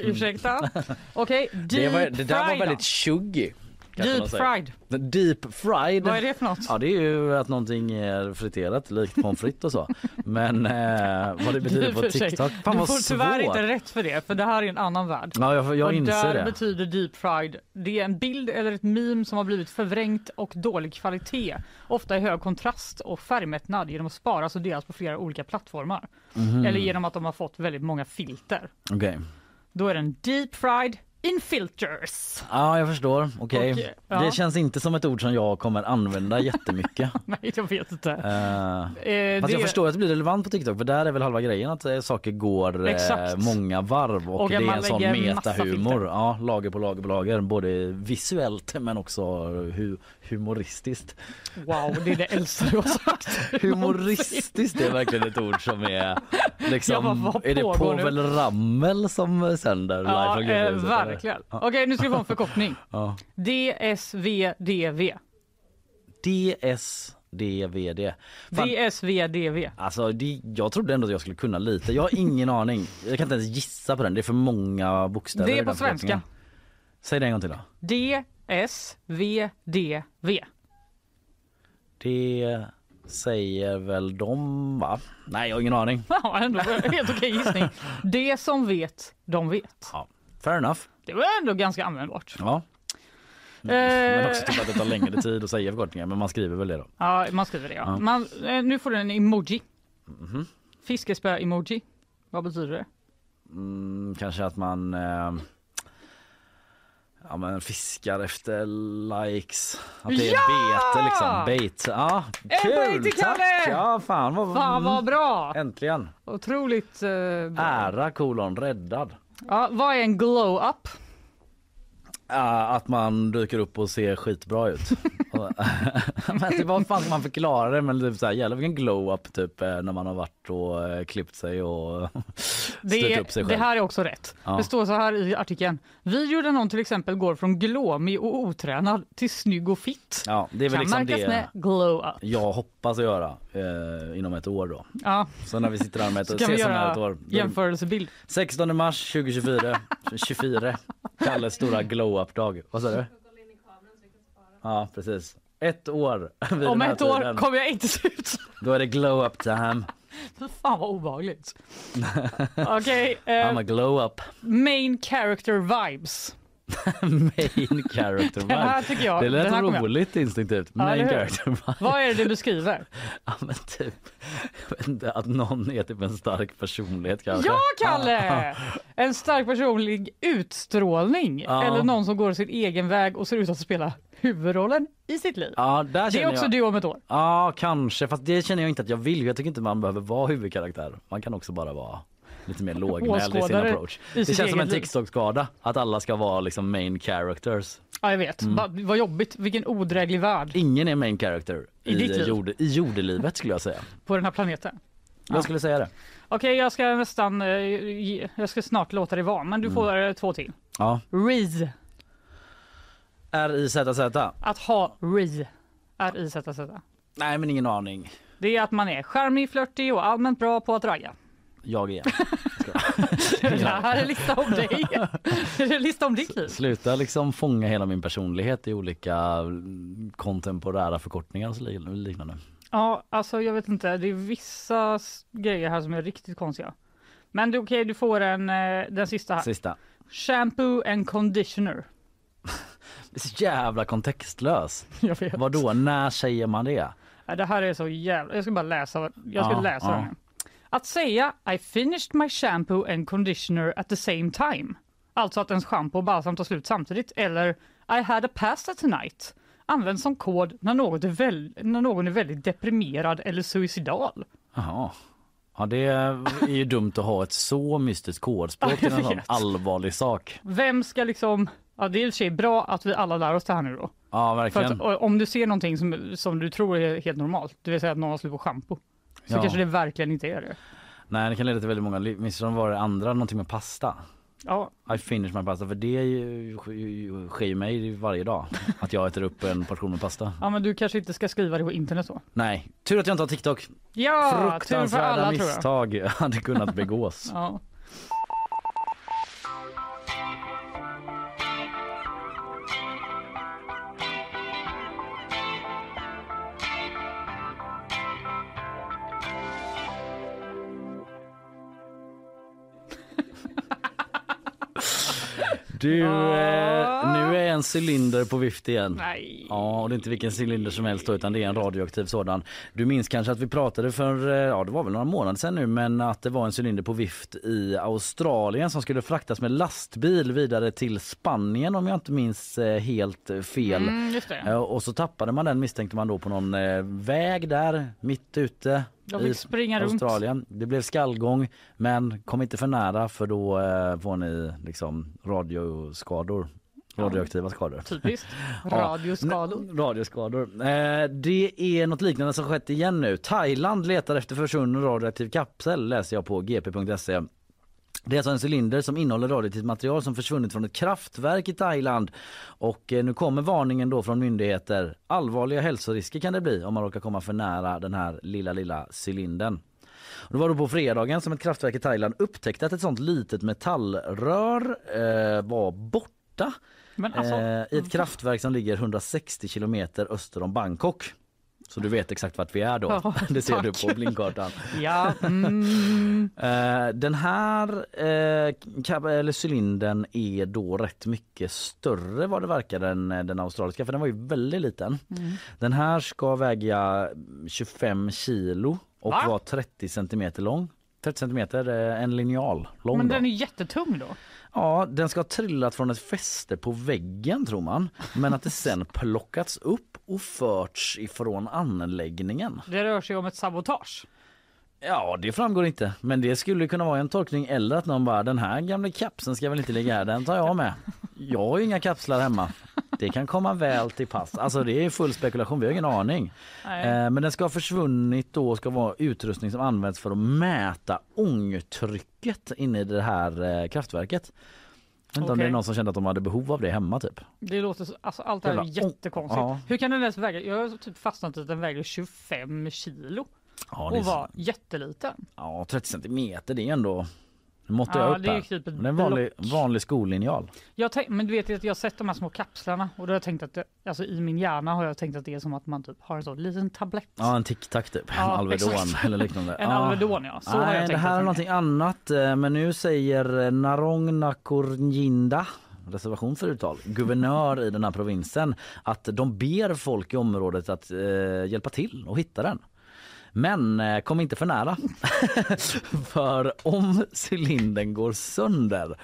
Ursäkta? Okej, deep Det, var, det där var väldigt då. 20. Deep fried. Deep fried. Vad är det för något? Ja det är ju att någonting är friterat likt pommes frites och så. Men eh, vad det betyder på TikTok. Fan du får tyvärr svårt. inte rätt för det, för det här är en annan värld. Ja jag, jag och inser där det. betyder deep fried, det är en bild eller ett meme som har blivit förvrängt och dålig kvalitet. Ofta i hög kontrast och färgmättnad genom att sparas och delas på flera olika plattformar. Mhm. Eller genom att de har fått väldigt många filter. Okej. Då är den deep fried in filters. Ja jag förstår. Okej. Och, ja. Det känns inte som ett ord som jag kommer använda jättemycket. Nej, jag vet inte. Eh, Eh, Fast jag det- förstår att det blir relevant på TikTok för där är väl halva grejen att eh, saker går eh, många varv och, Och det är en sån metahumor. Ja, lager på lager på lager. Både visuellt men också hu humoristiskt. Wow, det är det äldsta du har sagt. Humoristiskt är verkligen ett ord som är liksom, bara, är det? Povel Ramel som sänder live Ja, Gubbhuset, eller? verkligen. Ja. Okej, nu ska vi få en förkortning. Ja. DSVDV. DSDVD. Fan, DSVDV. Alltså det, jag trodde ändå att jag skulle kunna lite. Jag har ingen aning. Jag kan inte ens gissa på den. Det är för många bokstäver. Det är på svenska. Säg det en gång till då. DSVDV. Det säger väl de va? Nej jag har ingen aning. Ja, ändå helt okej gissning. Det som vet, de vet. Ja, fair enough. Det var ändå ganska användbart. Ja. Eh, Men också typ att det tar längre tid att säga förkortningar men man skriver väl det då. Ja, man skriver det ja. Ja. Man, eh, nu får du en emoji. Mhm. Fiskespö-emoji. Vad betyder det? Mm, kanske att man eh, ja, men fiskar efter likes. Att det är Ja! bete liksom. Bait. Ja, kul! till Tack! Kalle! Ja, fan vad, Fan vad bra! Äntligen! Otroligt eh, bra. Ära kolon räddad. Ja, vad är en glow-up? Att man dyker upp och ser skitbra ut. men typ, vad fan ska man förklara det? Men typ så här, jävlar vilken glow-up typ eh, när man har varit och eh, klippt sig och Det, styrt upp sig själv. det här är också rätt. Ja. Det står så här i artikeln. Video där någon till exempel går från glåmig och otränad till snygg och fit. Ja, det är väl kan liksom märkas det med glow-up. jag hoppas att göra eh, inom ett år då. Ja. Så när vi sitter här med ett ses om ett år. Jämförelsebild. 16 mars 2024. 24. Kalles stora glow-up-dag. Vad sa du? Ja, precis. Ett år. Om ett år tiden. kommer jag inte se ut. Då är det glow-up time. Fy fan vad obehagligt. Okej, eh, I'm a glow-up. main character vibes. Main character Den här tycker jag- Det lät kommer jag- roligt instinktivt. Main character vibe. Vad är det det beskriver? Ja men typ, inte, att någon är typ en stark personlighet kanske. Ja, Kalle! En stark personlig utstrålning. Ja. Eller någon som går sin egen väg och ser ut att spela huvudrollen i sitt liv. Ja, där det är också jag... du om ett år. Ja, kanske. Fast det känner jag inte att jag vill. Jag tycker inte man behöver vara huvudkaraktär. Man kan också bara vara lite mer lågmäld i sin approach. i Det känns som en. TikTok-skada. Att alla ska vara liksom main characters. Ja, jag vet. Mm. Va, vad jobbigt. Vilken odräglig värld Ingen är main character I liv? jord, i jordelivet skulle jag säga. på den här planeten. Jag skulle säga det. Okej, jag ska nästan... eh, Jag ska snart låta det vara, men du Mm. får eh, två till. Ja. Riz. R-I-Z-Z. Att ha ri. R-I-Z-Z. Nej men ingen aning. Det är att man är charmig, flörtig och allmänt bra på att ragga. Jag är. Det här är en lista om dig. Är det en lista om ditt liv? Sluta liksom fånga hela min personlighet i olika mm, kontemporära förkortningar och liknande. Ja, alltså jag vet inte. Det är vissa grejer här som är riktigt konstiga. Men det är okej, du får en, eh, den sista här. Sista. Shampoo and conditioner. Det är så jävla kontextlös. Jag vet. Vadå, när säger man det? Det här är så jävla... Jag ska bara läsa. Jag ska Ja, läsa ja. den. Att säga I finished my shampoo and conditioner at the same time. Alltså att ens schampo och balsam tar slut samtidigt. Eller I had a pasta tonight. Används som kod när, något är väl, när någon är väldigt deprimerad eller suicidal. Jaha. Ja det är ju dumt att ha ett så mystiskt kodspråk till en sån allvarlig sak. Vem ska liksom... Ja, det är i och för sig bra att vi alla lär oss det här nu då. Ja verkligen. att, om du ser någonting som, som du tror är helt normalt, det vill säga att någon har slut på schampo, så Ja. kanske det verkligen inte är det. Nej det kan leda till väldigt många liv. Du var det andra någonting med pasta? Ja, I finish my pasta för det är ju- sk- sker ju mig varje dag. Att jag äter upp en portion med pasta. ja, men du kanske inte ska skriva det på internet så. Nej, tur att jag inte har TikTok. Ja, tur för Fruktansvärda alla tror jag. misstag hade kunnat begås. Ja. Du, eh, nu är en cylinder på vift igen. Nej. Ja, och det är inte vilken cylinder som helst då, utan det är en radioaktiv sådan. Du minns kanske att vi pratade för, eh, ja det var väl några månader sedan nu, men att det var en cylinder på vift i Australien som skulle fraktas med lastbil vidare till Spanien om jag inte minns eh, helt fel. Mm. Eh, Och så tappade man den misstänkte man då på någon väg där mitt ute De fick springa runt. Australien. Det blev skallgång men kom inte för nära för då eh, får ni liksom radioskador. Radioaktiva skador. Typiskt. Ja. Radioskador. N- Radioskador. Eh, det är något liknande som skett igen nu. Thailand letar efter försvunnen radioaktiv kapsel läser jag på gp.se. Det är alltså en cylinder som innehåller radioaktivt material som försvunnit från ett kraftverk i Thailand. Och eh, nu kommer varningen då från myndigheter. Allvarliga hälsorisker kan det bli om man råkar komma för nära den här lilla, lilla cylindern. Och det var då på fredagen som ett kraftverk i Thailand upptäckte att ett sånt litet metallrör eh, var borta alltså, eh, i ett kraftverk som ligger 160 kilometer öster om Bangkok. Så du vet exakt vart vi är då. Ja, det ser du tack. på blinkkartan. ja. Mm. Eh, den här eh, eller cylindern är då rätt mycket större vad det verkar än eh, den australiska för den var ju väldigt liten. Mm. Den här ska väga 25 kilo och Va? vara 30 centimeter lång. 30 centimeter, en linjal lång Men den är jättetung då. Ja, den ska ha trillat från ett fäste på väggen tror man. Men att det sen plockats upp och förts ifrån anläggningen. Det rör sig om ett sabotage. Ja, det framgår inte. Men det skulle kunna vara en tolkning eller att någon bara den här gamla kapseln ska väl inte ligga här, den tar jag med. Jag har ju inga kapslar hemma. Det kan komma väl till pass. Alltså det är full spekulation, vi har ingen aning. Nej. Eh, men den ska ha försvunnit då och ska vara utrustning som används för att mäta ångtrycket inne i det här eh, kraftverket. Jag vet inte om det är någon som kände att de hade behov av det hemma typ. Det låter så, alltså allt det här är jättekonstigt. Ja. Hur kan den ens väga? Jag har typ fastnat i att den väger 25 kilo Ja, och var jätteliten. Ja, 30 centimeter det är ändå... Måttar jag Ja, upp det är här. typ ett Det är en vanlig, vanlig skollinjal. Jag tänk, men du vet att jag har sett de här små kapslarna och då har jag tänkt att det, alltså i min hjärna har jag tänkt att det är som att man typ har en sån liten tablett. Ja, en tic-tac typ. Ja, en Alvedon exakt. eller liknande. En ja. Alvedon ja, så har jag Nej, tänkt det här är någonting annat. eh, Men nu säger eh, Narong Nakornjinda reservation för uttal, guvernör i den här provinsen att de ber folk i området att eh, hjälpa till och hitta den. Men eh, kom inte för nära. för om cylindern går sönder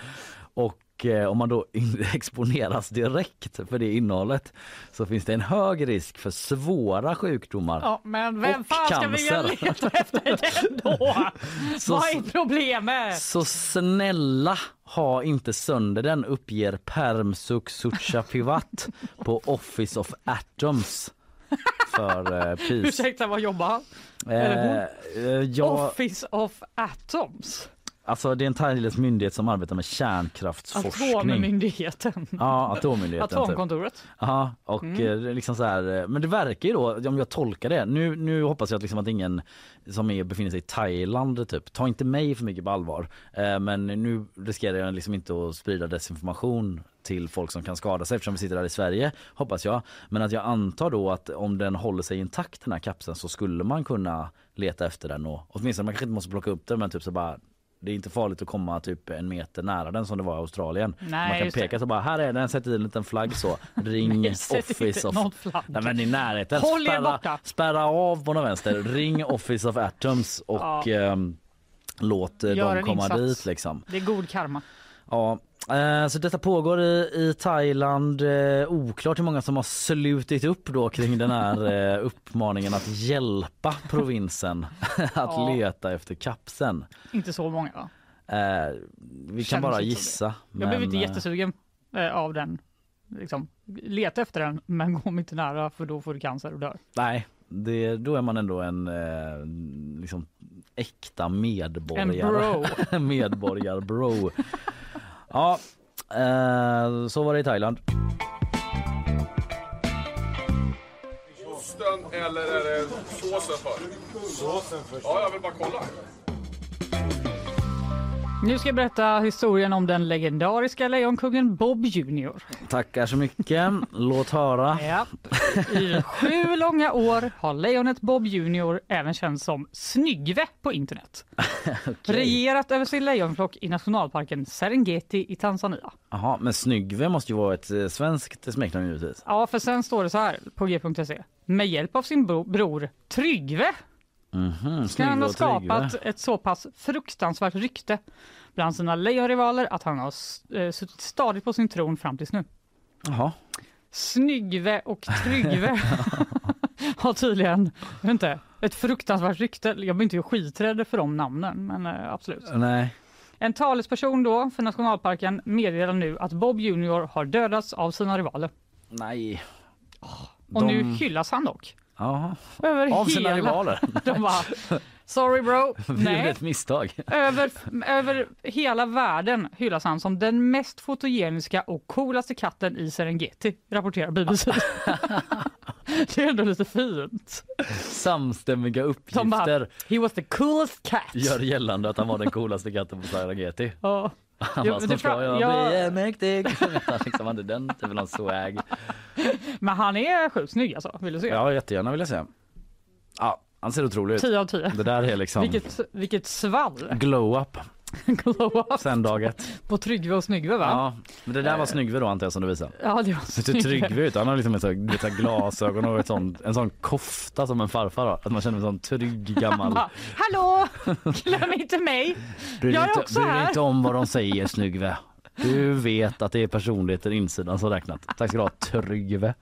och eh, om man då exponeras direkt för det innehållet så finns det en hög risk för svåra sjukdomar. Ja, men vem Och fan ska vi cancer. leta efter den då? Så- Vad är problemet? Så snälla ha inte sönder den uppger Perm Suksutjapivat på Office of Atoms för eh, pris. Ursäkta, vad jobbar han? Eh, eh, Office of Atoms. Alltså det är en thailändsk myndighet som arbetar med kärnkraftsforskning. Atommyndigheten. Ja, atommyndigheten. typ. Atomkontoret. Ja, och Mm. eh, liksom så här, eh, men det verkar ju då, om jag tolkar det, nu, nu hoppas jag att, liksom att ingen som är, befinner sig i Thailand typ, ta inte mig för mycket på allvar. Eh, men nu riskerar jag liksom inte att sprida desinformation till folk som kan skada sig eftersom vi sitter här i Sverige, hoppas jag. Men att jag antar då att om den håller sig intakt den här kapseln så skulle man kunna leta efter den och åtminstone man kanske inte måste plocka upp den men typ så bara det är inte farligt att komma typ en meter nära den som det var i Australien. Nej, man kan det. peka så bara här är den, sätt i en liten flagg så. Ring Nej, Office of... någon. Nej men i närheten. Håll er spärra, borta. spärra av på den vänster. Ring Office of Atoms och Ja. ehm, låt eh, Gör dem komma insats. dit liksom. Det är god karma. Ja, så detta pågår i, i Thailand. Eh, oklart hur många som har slutit upp då kring den här eh, uppmaningen att hjälpa provinsen att Ja. leta efter kapseln. Inte så många va? Eh, vi kan Känns bara inte gissa. Jag blev inte men, eh, jättesugen eh, av den. Liksom, leta efter den men gå inte nära för då får du cancer och dör. Nej, det, då är man ändå en eh, liksom äkta medborgare. En bro. Medborgar-bro. Ja, eh, så var det i Thailand. Osten eller är det såsen först? Såsen först. Ja, jag vill bara kolla. Nu ska jag berätta historien om den legendariska lejonkungen Bob Jr. Tackar så mycket. Låt höra. Ja. I sju långa år har lejonet Bob Jr även känts som Snyggve på internet. Regerat över sin lejonflock i nationalparken Serengeti i Tanzania. Jaha, men Snyggve måste ju vara ett eh, svenskt smeknamn givetvis. Ja, för sen står det så här på g.se. Med hjälp av sin bro- bror Tryggve Mhm, ska han Snyggve ha och Tryggve. skapat ett så pass fruktansvärt rykte bland sina lejonrivaler att han har eh, suttit stadigt på sin tron fram tills nu. Jaha. Snyggve och Tryggve har tydligen, inte, ett fruktansvärt rykte. Jag blir inte skiträdd för de namnen, men eh, absolut. Nej. En talesperson då för nationalparken meddelar nu att Bob Jr har dödats av sina rivaler. Nej. Och nu hyllas han dock. Över Av sina hela... rivaler. De bara, sorry bro. Nej. ett misstag. Över, över hela världen hyllas han som den mest fotogeniska och coolaste katten i Serengeti, rapporterar BBC. det är ändå lite fint. Samstämmiga De bara, uppgifter he was the coolest cat. gör gällande att han var den coolaste katten på Serengeti. Ja. Han bara, snart ska jag ja. bli mäktig. Han liksom hade den typen av swag. Men han är sjukt snygg alltså, vill du se? Ja, jättegärna vill jag säga. Ja, han ser otrolig ut. 10 av 10. Det där är liksom Vilket, vilket svall glow-up. Glow up Sen dag ett. på Tryggve och Snyggve va? Ja, men det där var Snyggve då antar jag som du visade. Ja, det var Ser inte Tryggve ut? Han har liksom vet, så här glasögon och ett sånt, en sån kofta som en farfar har. Att man känner sig som trygg gammal. Hallå! Glöm inte mig! Bryr jag är inte, också bryr här. inte om vad de säger Snyggve. Du vet att det är personligheten insidan som räknat. Tack ska du ha Tryggve.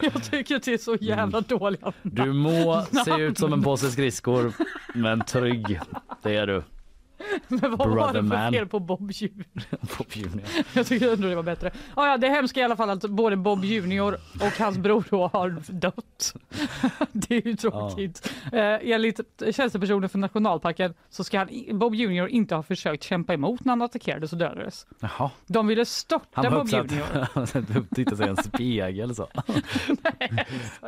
Jag tycker det är så jävla dåliga Du må se ut som en påse skridskor men trygg, det är du. Men vad var Brother det för man. fel på Bob Jr? Bob Junior. Jag tycker ändå det var bättre. Ah, ja, det hemska är i alla fall att både Bob Jr och hans bror då har dött. det är ju tråkigt. Eh, enligt tjänstepersoner för nationalparken så ska han, Bob Jr inte ha försökt kämpa emot när han attackerades och dödades. Jaha. De ville störta Han var Bob uppsatt, tittade sig i en spegel så.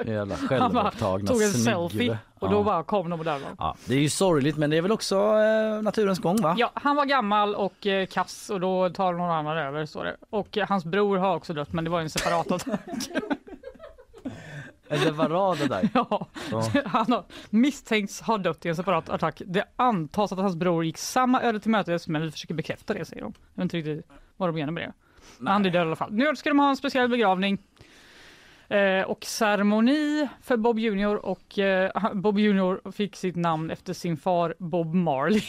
Jävla Han bara självupptagna tog en selfie och då bara kom de och dödade honom. Ja, det är ju sorgligt men det är väl också eh, naturens gång va? Ja, han var gammal och eh, kass och då tar någon annan över står det. Och eh, hans bror har också dött men det var en separat attack. En separat där. ja. Ja. Han har misstänkts ha dött i en separat attack. Det antas att hans bror gick samma öde till mötes men vi försöker bekräfta det säger de. Jag vet inte riktigt vad de menar med det. Men han är död i alla fall. Nu ska de ha en speciell begravning. Eh, och ceremoni för Bob Junior och eh, Bob Junior fick sitt namn efter sin far Bob Marley.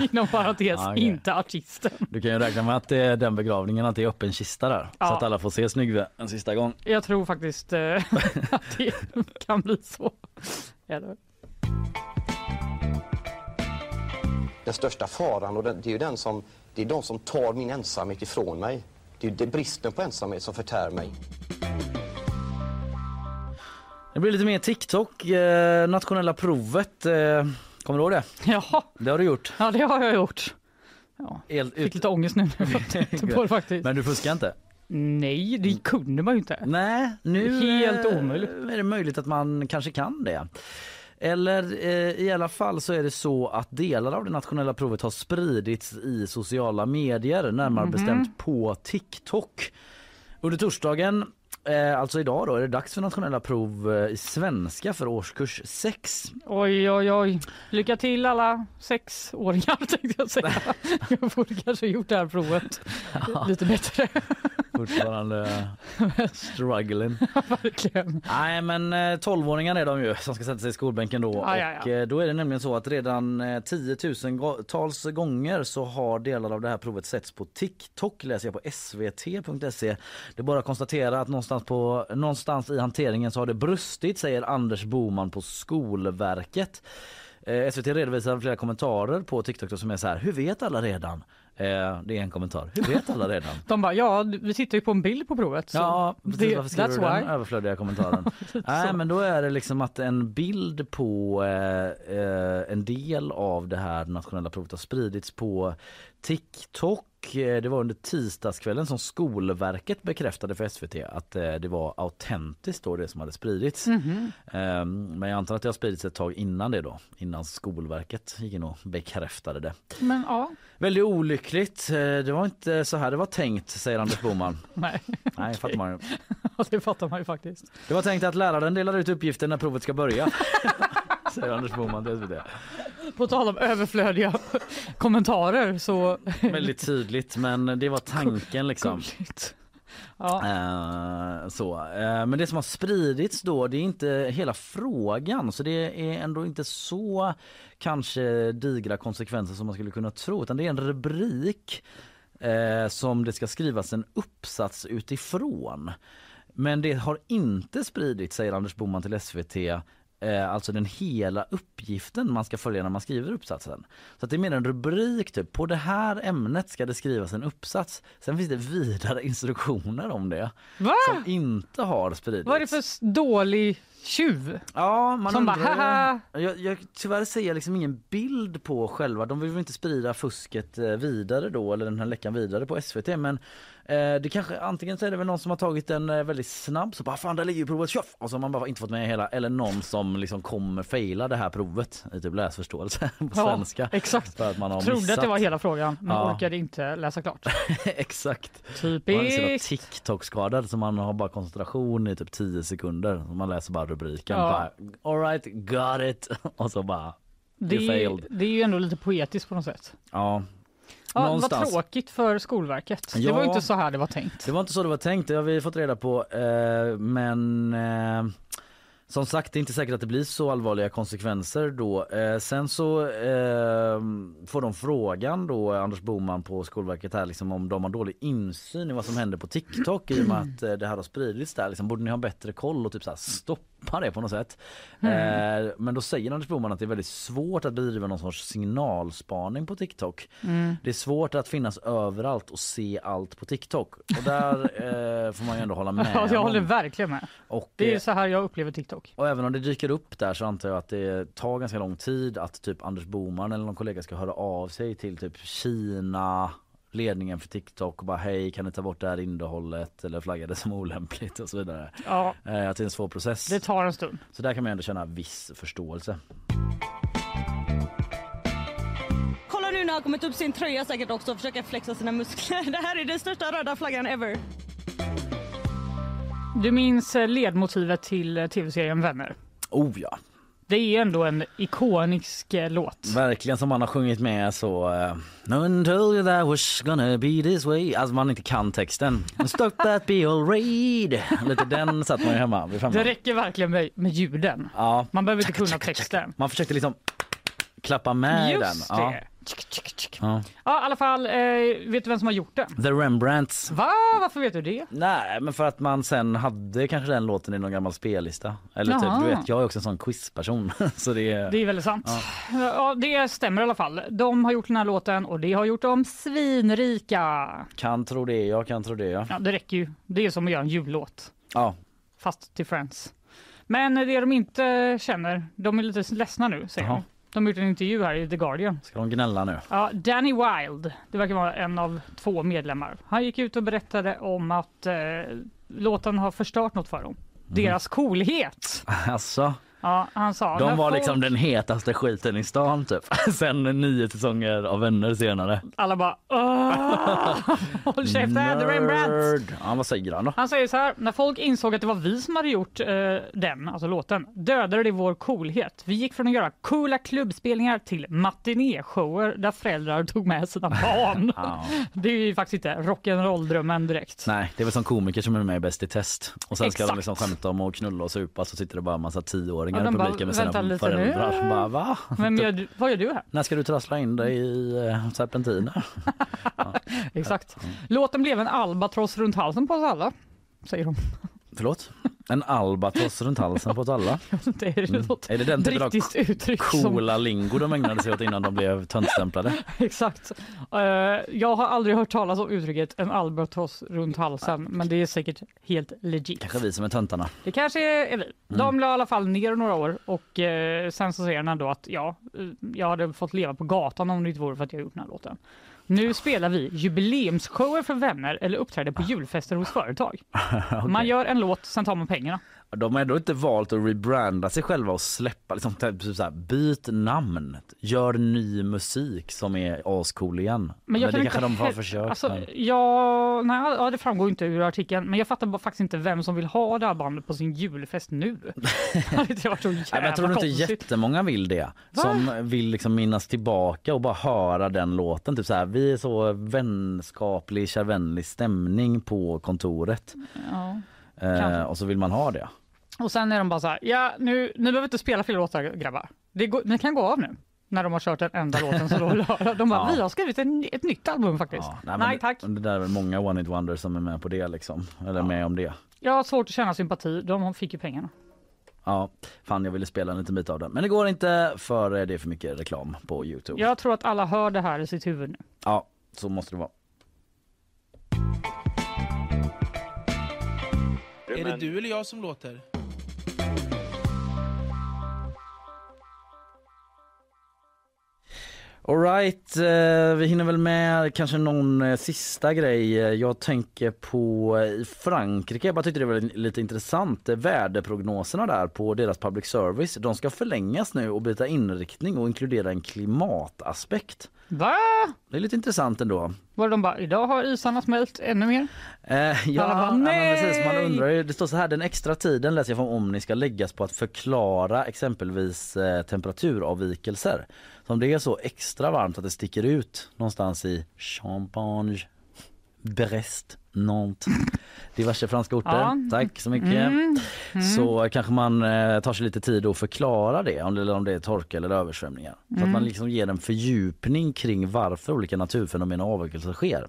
Inom parentes, okej. inte artisten. Du kan ju räkna med att det är den begravningen, att det är öppen kista där. Ja. Så att alla får se Snyggve en sista gång. Jag tror faktiskt eh, att det kan bli så. Eller? Den största faran, och den, det är ju den som, det är de som tar min ensamhet ifrån mig. Det är det bristen på ensamhet som förtär mig. Det blir lite mer TikTok, eh, nationella provet. Eh, kommer du ihåg det? Ja. Det har du gjort. Ja, det har jag gjort. Ja. El, Fick lite ångest nu på det faktiskt. Men du fuskar inte? Nej, det kunde man ju inte. Nej, nu Helt eh, omöjligt. är det möjligt att man kanske kan det. Eller eh, i alla fall så är det så att delar av det nationella provet har spridits i sociala medier, närmare Mhm. bestämt på TikTok. Under torsdagen, alltså idag då, är det dags för nationella prov eh, i svenska för årskurs 6. Oj, oj, oj. Lycka till alla sexåringar tänkte jag säga. Jag borde kanske gjort det här provet lite bättre. Fortfarande struggling. Verkligen. Nej men eh, 12-åringar är de ju som ska sätta sig i skolbänken då. Ja, ja, ja. Och eh, då är det nämligen så att redan eh, 10 000 tals gånger så har delar av det här provet setts på TikTok läser jag på svt.se. Det är bara att konstatera att någonstans, på, någonstans i hanteringen så har det brustit säger Anders Boman på Skolverket. Eh, SVT redovisar flera kommentarer på TikTok som är så här, hur vet alla redan? Eh, det är en kommentar, hur vet alla redan? De bara, ja, vi tittar ju på en bild på provet. Så Ja, precis. det, Varför skriver du den why. överflödiga kommentaren? Nej, men då är det liksom att en bild på eh, eh, en del av det här nationella provet har spridits på TikTok. Eh, Det var under tisdagskvällen som Skolverket bekräftade för SVT att det var autentiskt då det som hade spridits. Mhm. Eh, Men jag antar att det har spridits ett tag innan det då, innan Skolverket gick in och bekräftade det. Men ja, Väldigt olyckligt. Eh, Det var inte så här det var tänkt, säger Anders Boman. nej. Nej, fattar man ju. det fattar man ju faktiskt. Det var tänkt att läraren delar ut uppgifter när provet ska börja. Säger Anders Boman till SVT. På tal om överflödiga kommentarer så... Väldigt tydligt men det var tanken liksom. Gulligt. Ja. Eh, så. Eh, men det som har spridits då det är inte hela frågan så det är ändå inte så kanske digra konsekvenser som man skulle kunna tro utan det är en rubrik eh, som det ska skrivas en uppsats utifrån. Men det har inte spridits säger Anders Boman till SVT eh, alltså den hela uppgiften man ska följa när man skriver uppsatsen. Så att det är mer en rubrik typ, på det här ämnet ska det skrivas en uppsats. Sen finns det vidare instruktioner om det Va? som inte har spridits. Vad är det för dålig tjuv? Ja, man Som bara, undrar haha. Jag, jag, tyvärr ser jag liksom ingen bild på själva. De vill väl inte sprida fusket eh, vidare då eller den här läckan vidare på SVT men det kanske antingen så är det väl någon som har tagit en eh, väldigt snabb så bara fan där ligger ju provet tjoff och så har man bara inte fått med hela eller någon som liksom kommer faila det här provet i typ läsförståelse på Ja, svenska. exakt. För att man har Trodde missat. att det var hela frågan men Ja. orkade inte läsa klart. Exakt. Typiskt. TikTok-skadad så man har bara koncentration i typ 10 sekunder. Man läser bara rubriken. Ja. Bara, All right, got it. Och så bara Det är, det är ju ändå lite poetiskt på något sätt. Ja. Ja, vad tråkigt för Skolverket. Det Ja. var ju inte så här det var tänkt. Det var inte så det var tänkt, det har vi fått reda på. Eh, men eh, som sagt, det är inte säkert att det blir så allvarliga konsekvenser då. Eh, sen så får de frågan då, Anders Boman på Skolverket här, liksom, om de har dålig insyn i vad som händer på TikTok i och med att det här har spridits där. Liksom, borde ni ha bättre koll och typ så här, stoppa det på något sätt? Mm. Eh, men då säger Anders Boman att det är väldigt svårt att bedriva någon sorts signalspaning på TikTok. Mm. Det är svårt att finnas överallt och se allt på TikTok. Och där eh, får man ju ändå hålla med Ja, jag håller verkligen med. Och, Det är eh, så här jag upplever TikTok. och även om det dyker upp där så antar jag att det tar ganska lång tid att typ Anders Boman eller någon kollega ska höra av sig till typ Kina ledningen för TikTok och bara hej kan ni ta bort det här innehållet eller flagga det som olämpligt och så vidare. Ja, Eh, att det är en svår process. det tar en stund. Så där kan man ändå känna viss förståelse. Kolla nu när han kommit upp sin tröja säkert också och försöker flexa sina muskler. Det här är den största röda flaggan ever. Du minns eh, ledmotivet till eh, tv-serien Vänner? Oh ja. Det är ändå en ikonisk eh, låt. Verkligen som man har sjungit med så uh, No one told you that was gonna be this way Alltså man inte kan texten Stop that be all raid Lite den satt man ju hemma vid femman. Det räcker verkligen med, med ljuden. Ja. Man behöver inte kunna texten. Man försökte liksom klappa med Just den. det. Ja. Ja, i alla fall, eh, vet du vem som har gjort den? The Rembrandts. Va? Varför vet du det? Nej, men för att man sen hade kanske den låten i någon gammal spellista. Eller typ, Jaha. du vet, jag är också en sån quizperson. så det är... Det är väldigt sant. Ja. Ja. det stämmer i alla fall. De har gjort den här låten och det har gjort dem svinrika. Kan tro det, jag kan tro det. Ja. Ja, det räcker ju. Det är som att göra en jullåt, ja. fast till Friends. Men det de inte känner, de är lite ledsna nu säger Jaha. de. De har gjort en intervju här i The Guardian. Ska de gnälla nu? Ja, Danny Wild, det verkar vara en av två medlemmar. Han gick ut och berättade om att eh, låten har förstört något för dem. Deras coolhet. Alltså, Ja, han sa. de var folk- liksom den hetaste skiten i stan typ. Sen nio säsonger av Vänner senare. Alla bara! Håll käften, Rembrandt! Nerd. Ja, vad säger han då? Han säger så här, när folk insåg att det var vi som hade gjort eh, den, alltså låten, dödade det vår coolhet. Vi gick från att göra coola klubbspelningar till matinéshower där föräldrar tog med sina barn. Ja. Det är ju faktiskt inte rock'n'roll-drömmen direkt. Nej, det är väl som komiker som är med i Bäst i test. Och sen ska Exakt. de liksom skämta om att knulla och supa så sitter det bara en massa tioåringar Ja, i publiken med sina "Vänta lite föräldrar. nu." Bara, va? Men gör du, vad gör du här? När ska du trassla in dig i eh, serpentiner? Exakt. Låten blev en albatross runt halsen på oss alla, säger de. Förlåt? En albatross runt halsen på oss alla? Det är Mm. Är det den typen av uttryck som coola lingo de ägnade sig åt innan de blev töntstämplade? Exakt. Eh, jag har aldrig hört talas om uttrycket en albatross runt halsen, men det är säkert helt legit. Kanske vi som är töntarna. Det kanske är vi. De Mm. la i alla fall ner några år och eh, sen så säger han ändå att ja, eh, jag hade fått leva på gatan om det inte vore för att jag gjort den här låten. Nu spelar vi jubileumsshower för vänner eller uppträder på julfester hos företag. Man gör en låt, sen tar man pengarna. De har ändå inte valt att rebranda sig själva och släppa, liksom, typ så här, byt namn, gör ny musik som är ascool igen. Men jag det kan kanske inte de har försökt. Alltså, men... ja, nej, ja, det framgår inte ur artikeln, men jag fattar faktiskt inte vem som vill ha det här bandet på sin julfest nu. det hade inte varit så jävla Nej, men jag tror inte jättemånga vill det. Va? Som vill liksom minnas tillbaka och bara höra den låten. Typ så här, vi är så vänskaplig, kärvänlig stämning på kontoret. Ja. Eh, och så vill man ha det. Och sen är de bara så här, ja nu, ni behöver inte spela fler låtar grabbar. Det går, ni kan gå av nu. När de har kört den enda låten som de vill höra. De bara, Ja. vi har skrivit en, ett nytt album faktiskt. Nej, Nej, men tack. Det, det där är väl många One It Wonders som är med på det liksom. Eller med om det. Jag har svårt att känna sympati, de fick ju pengarna. Ja, fan jag ville spela en liten bit av den. Men det går inte för det är för mycket reklam på Youtube. Jag tror att alla hör det här i sitt huvud nu. Ja, så måste det vara. Är det du eller jag som låter? Alright, eh, vi hinner väl med kanske någon eh, sista grej. Eh, Jag tänker på eh, Frankrike, jag bara tyckte det var lite intressant. Väderprognoserna där på deras public service, de ska förlängas nu och byta inriktning och inkludera en klimataspekt. Va? Det är lite intressant ändå. Var de bara, idag har isarna smält ännu mer? Eh, ja, bara, "Nej!" precis, man undrar ju, det står så här, den extra tiden läser jag från Omni ska läggas på att förklara exempelvis eh, temperaturavvikelser. Om det är så extra varmt att det sticker ut någonstans i Champagne, Brest, Nantes, diverse franska orter. Ja. Tack så mycket. Mm, mm. Så kanske man eh, tar sig lite tid att förklara det, om det, eller om det är torka eller översvämningar. Så att Mm. man liksom ger en fördjupning kring varför olika naturfenomen och avvikelser sker.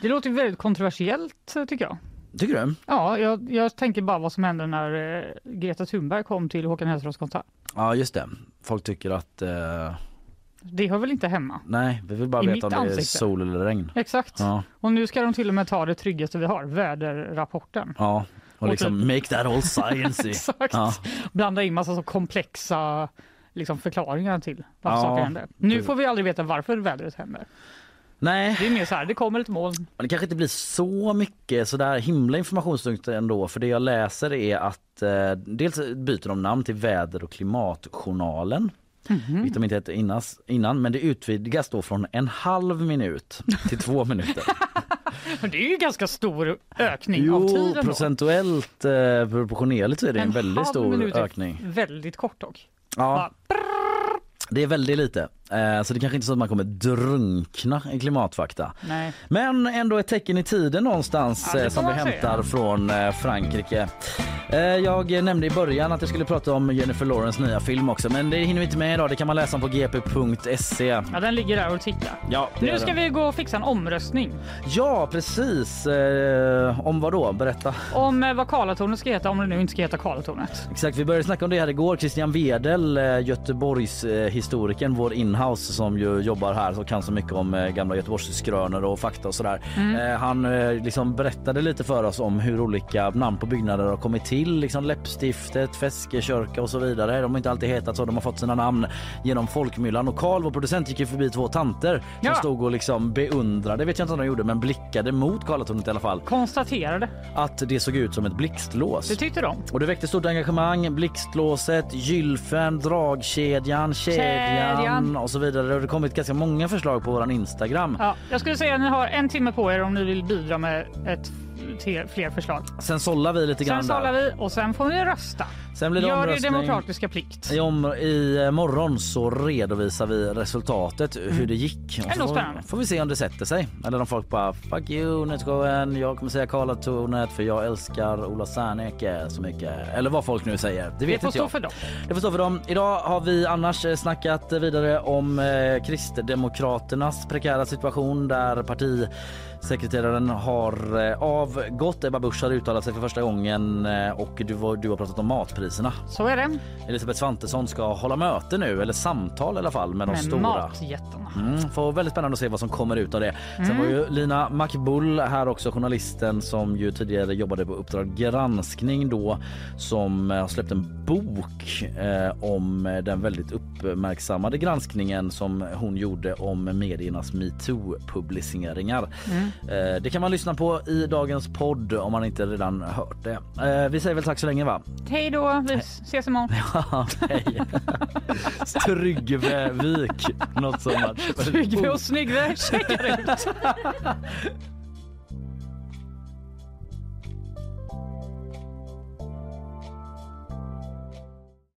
Det låter väldigt kontroversiellt tycker jag. Tycker du? Ja, jag, jag tänker bara vad som hände när eh, Greta Thunberg kom till Håkan Hellströms konsert. Ja just det. Folk tycker att eh, Det hör väl inte hemma? nej, vi vill bara I veta om det är ansikte. sol eller regn. Exakt. Ja, Och nu ska de till och med ta det tryggaste vi har, väderrapporten. ja. Och Och liksom typ- make that all science. Exakt. Ja. Blanda in massa så komplexa liksom, förklaringar till varför Ja, saker händer. Nu får vi aldrig veta varför vädret händer. Nej, Det är mer så här, det kommer ett moln. men det kanske inte blir så mycket så där himla informationstungt ändå. För det jag läser är att eh, dels byter de namn till väder och klimatjournalen. De inte hette innan, innan, men det utvidgas då från en halv minut till två minuter. Det är ju ganska stor ökning av Jo, tiden då. procentuellt eh, proportionerligt så är det en, En väldigt stor ökning. Väldigt kort dock. Ja. Det är väldigt lite. Eh, Så det kanske inte är så att man kommer drunkna i klimatfakta. Nej. Men ändå ett tecken i tiden någonstans Ja, eh, som vi hämtar från eh, Frankrike. Jag nämnde i början att jag skulle prata om Jennifer Lawrence nya film också men det hinner vi inte med idag. Det kan man läsa på gp.se. Ja, den ligger där och tittar. Ja, Nu ska vi gå och fixa en omröstning Ja precis. Om vad då? Berätta. om vad Karlatornet ska heta, om det nu inte ska heta Karlatornet. Exakt, vi började snacka om det här igår. Christian Wedel, Göteborgs historikern, vår inhouse som ju jobbar här och kan så mycket om eh, gamla Göteborgsskrönor och fakta och sådär. Mm. Eh, Han eh, liksom berättade lite för oss om hur olika namn på byggnader har kommit till. Liksom Läppstiftet, Feskekörka och så vidare. De har inte alltid hetat så. De har fått sina namn genom folkmyllan. Och Karl, vår producent, gick ju förbi två tanter som Ja. stod och liksom beundrade, vet jag inte om de gjorde, men blickade mot Karlatornet i alla fall. Konstaterade. Att det såg ut som ett blixtlås. Det tyckte de. Och det väckte stort engagemang. Blixtlåset, gylfen, dragkedjan, kedjan, Kedjan och så vidare. Det har kommit ganska många förslag på våran Instagram. Ja, jag skulle säga att ni har en timme på er om ni vill bidra med ett fler förslag. Sen sållar vi lite grann Sen sållar vi och sen får ni rösta. Sen blir det Gör er demokratiska plikt. I, om, I eh, morgon så redovisar vi resultatet, hur det gick. Och Mm. Så får, får vi se om det sätter sig. Eller om folk bara fuck you Nötskogen, jag kommer säga Karlatornet för jag älskar Ola Serneke så mycket. Eller vad folk nu säger. Det vet får inte stå jag. för dem. Det får stå för dem. Idag har vi annars eh, snackat vidare om eh, Kristdemokraternas prekära situation där partisekreteraren har eh, avgått. Ebba Busch har uttalat sig för första gången eh, och du, var- du har pratat om matpriserna. Så är det. Elisabeth Svantesson ska hålla möte nu, eller samtal i alla fall, med de Med stora. matjättarna. Mm, får väldigt spännande att se vad som kommer ut av det. Sen Mm. var ju Lina Makbull här också, journalisten som ju tidigare jobbade på Uppdrag granskning då som eh, har släppt en bok eh, om den väldigt uppmärksammade granskningen som hon gjorde om mediernas metoo-publiceringar. Mm. Eh, det kan man lyssna på i dagens podd om man inte redan hört det. Eh, vi säger väl tack så länge va? Hej då, vi ses imorgon. Ja, hej. Tryggve Wik, något sånt. Tryggve och Snyggve checkar ut.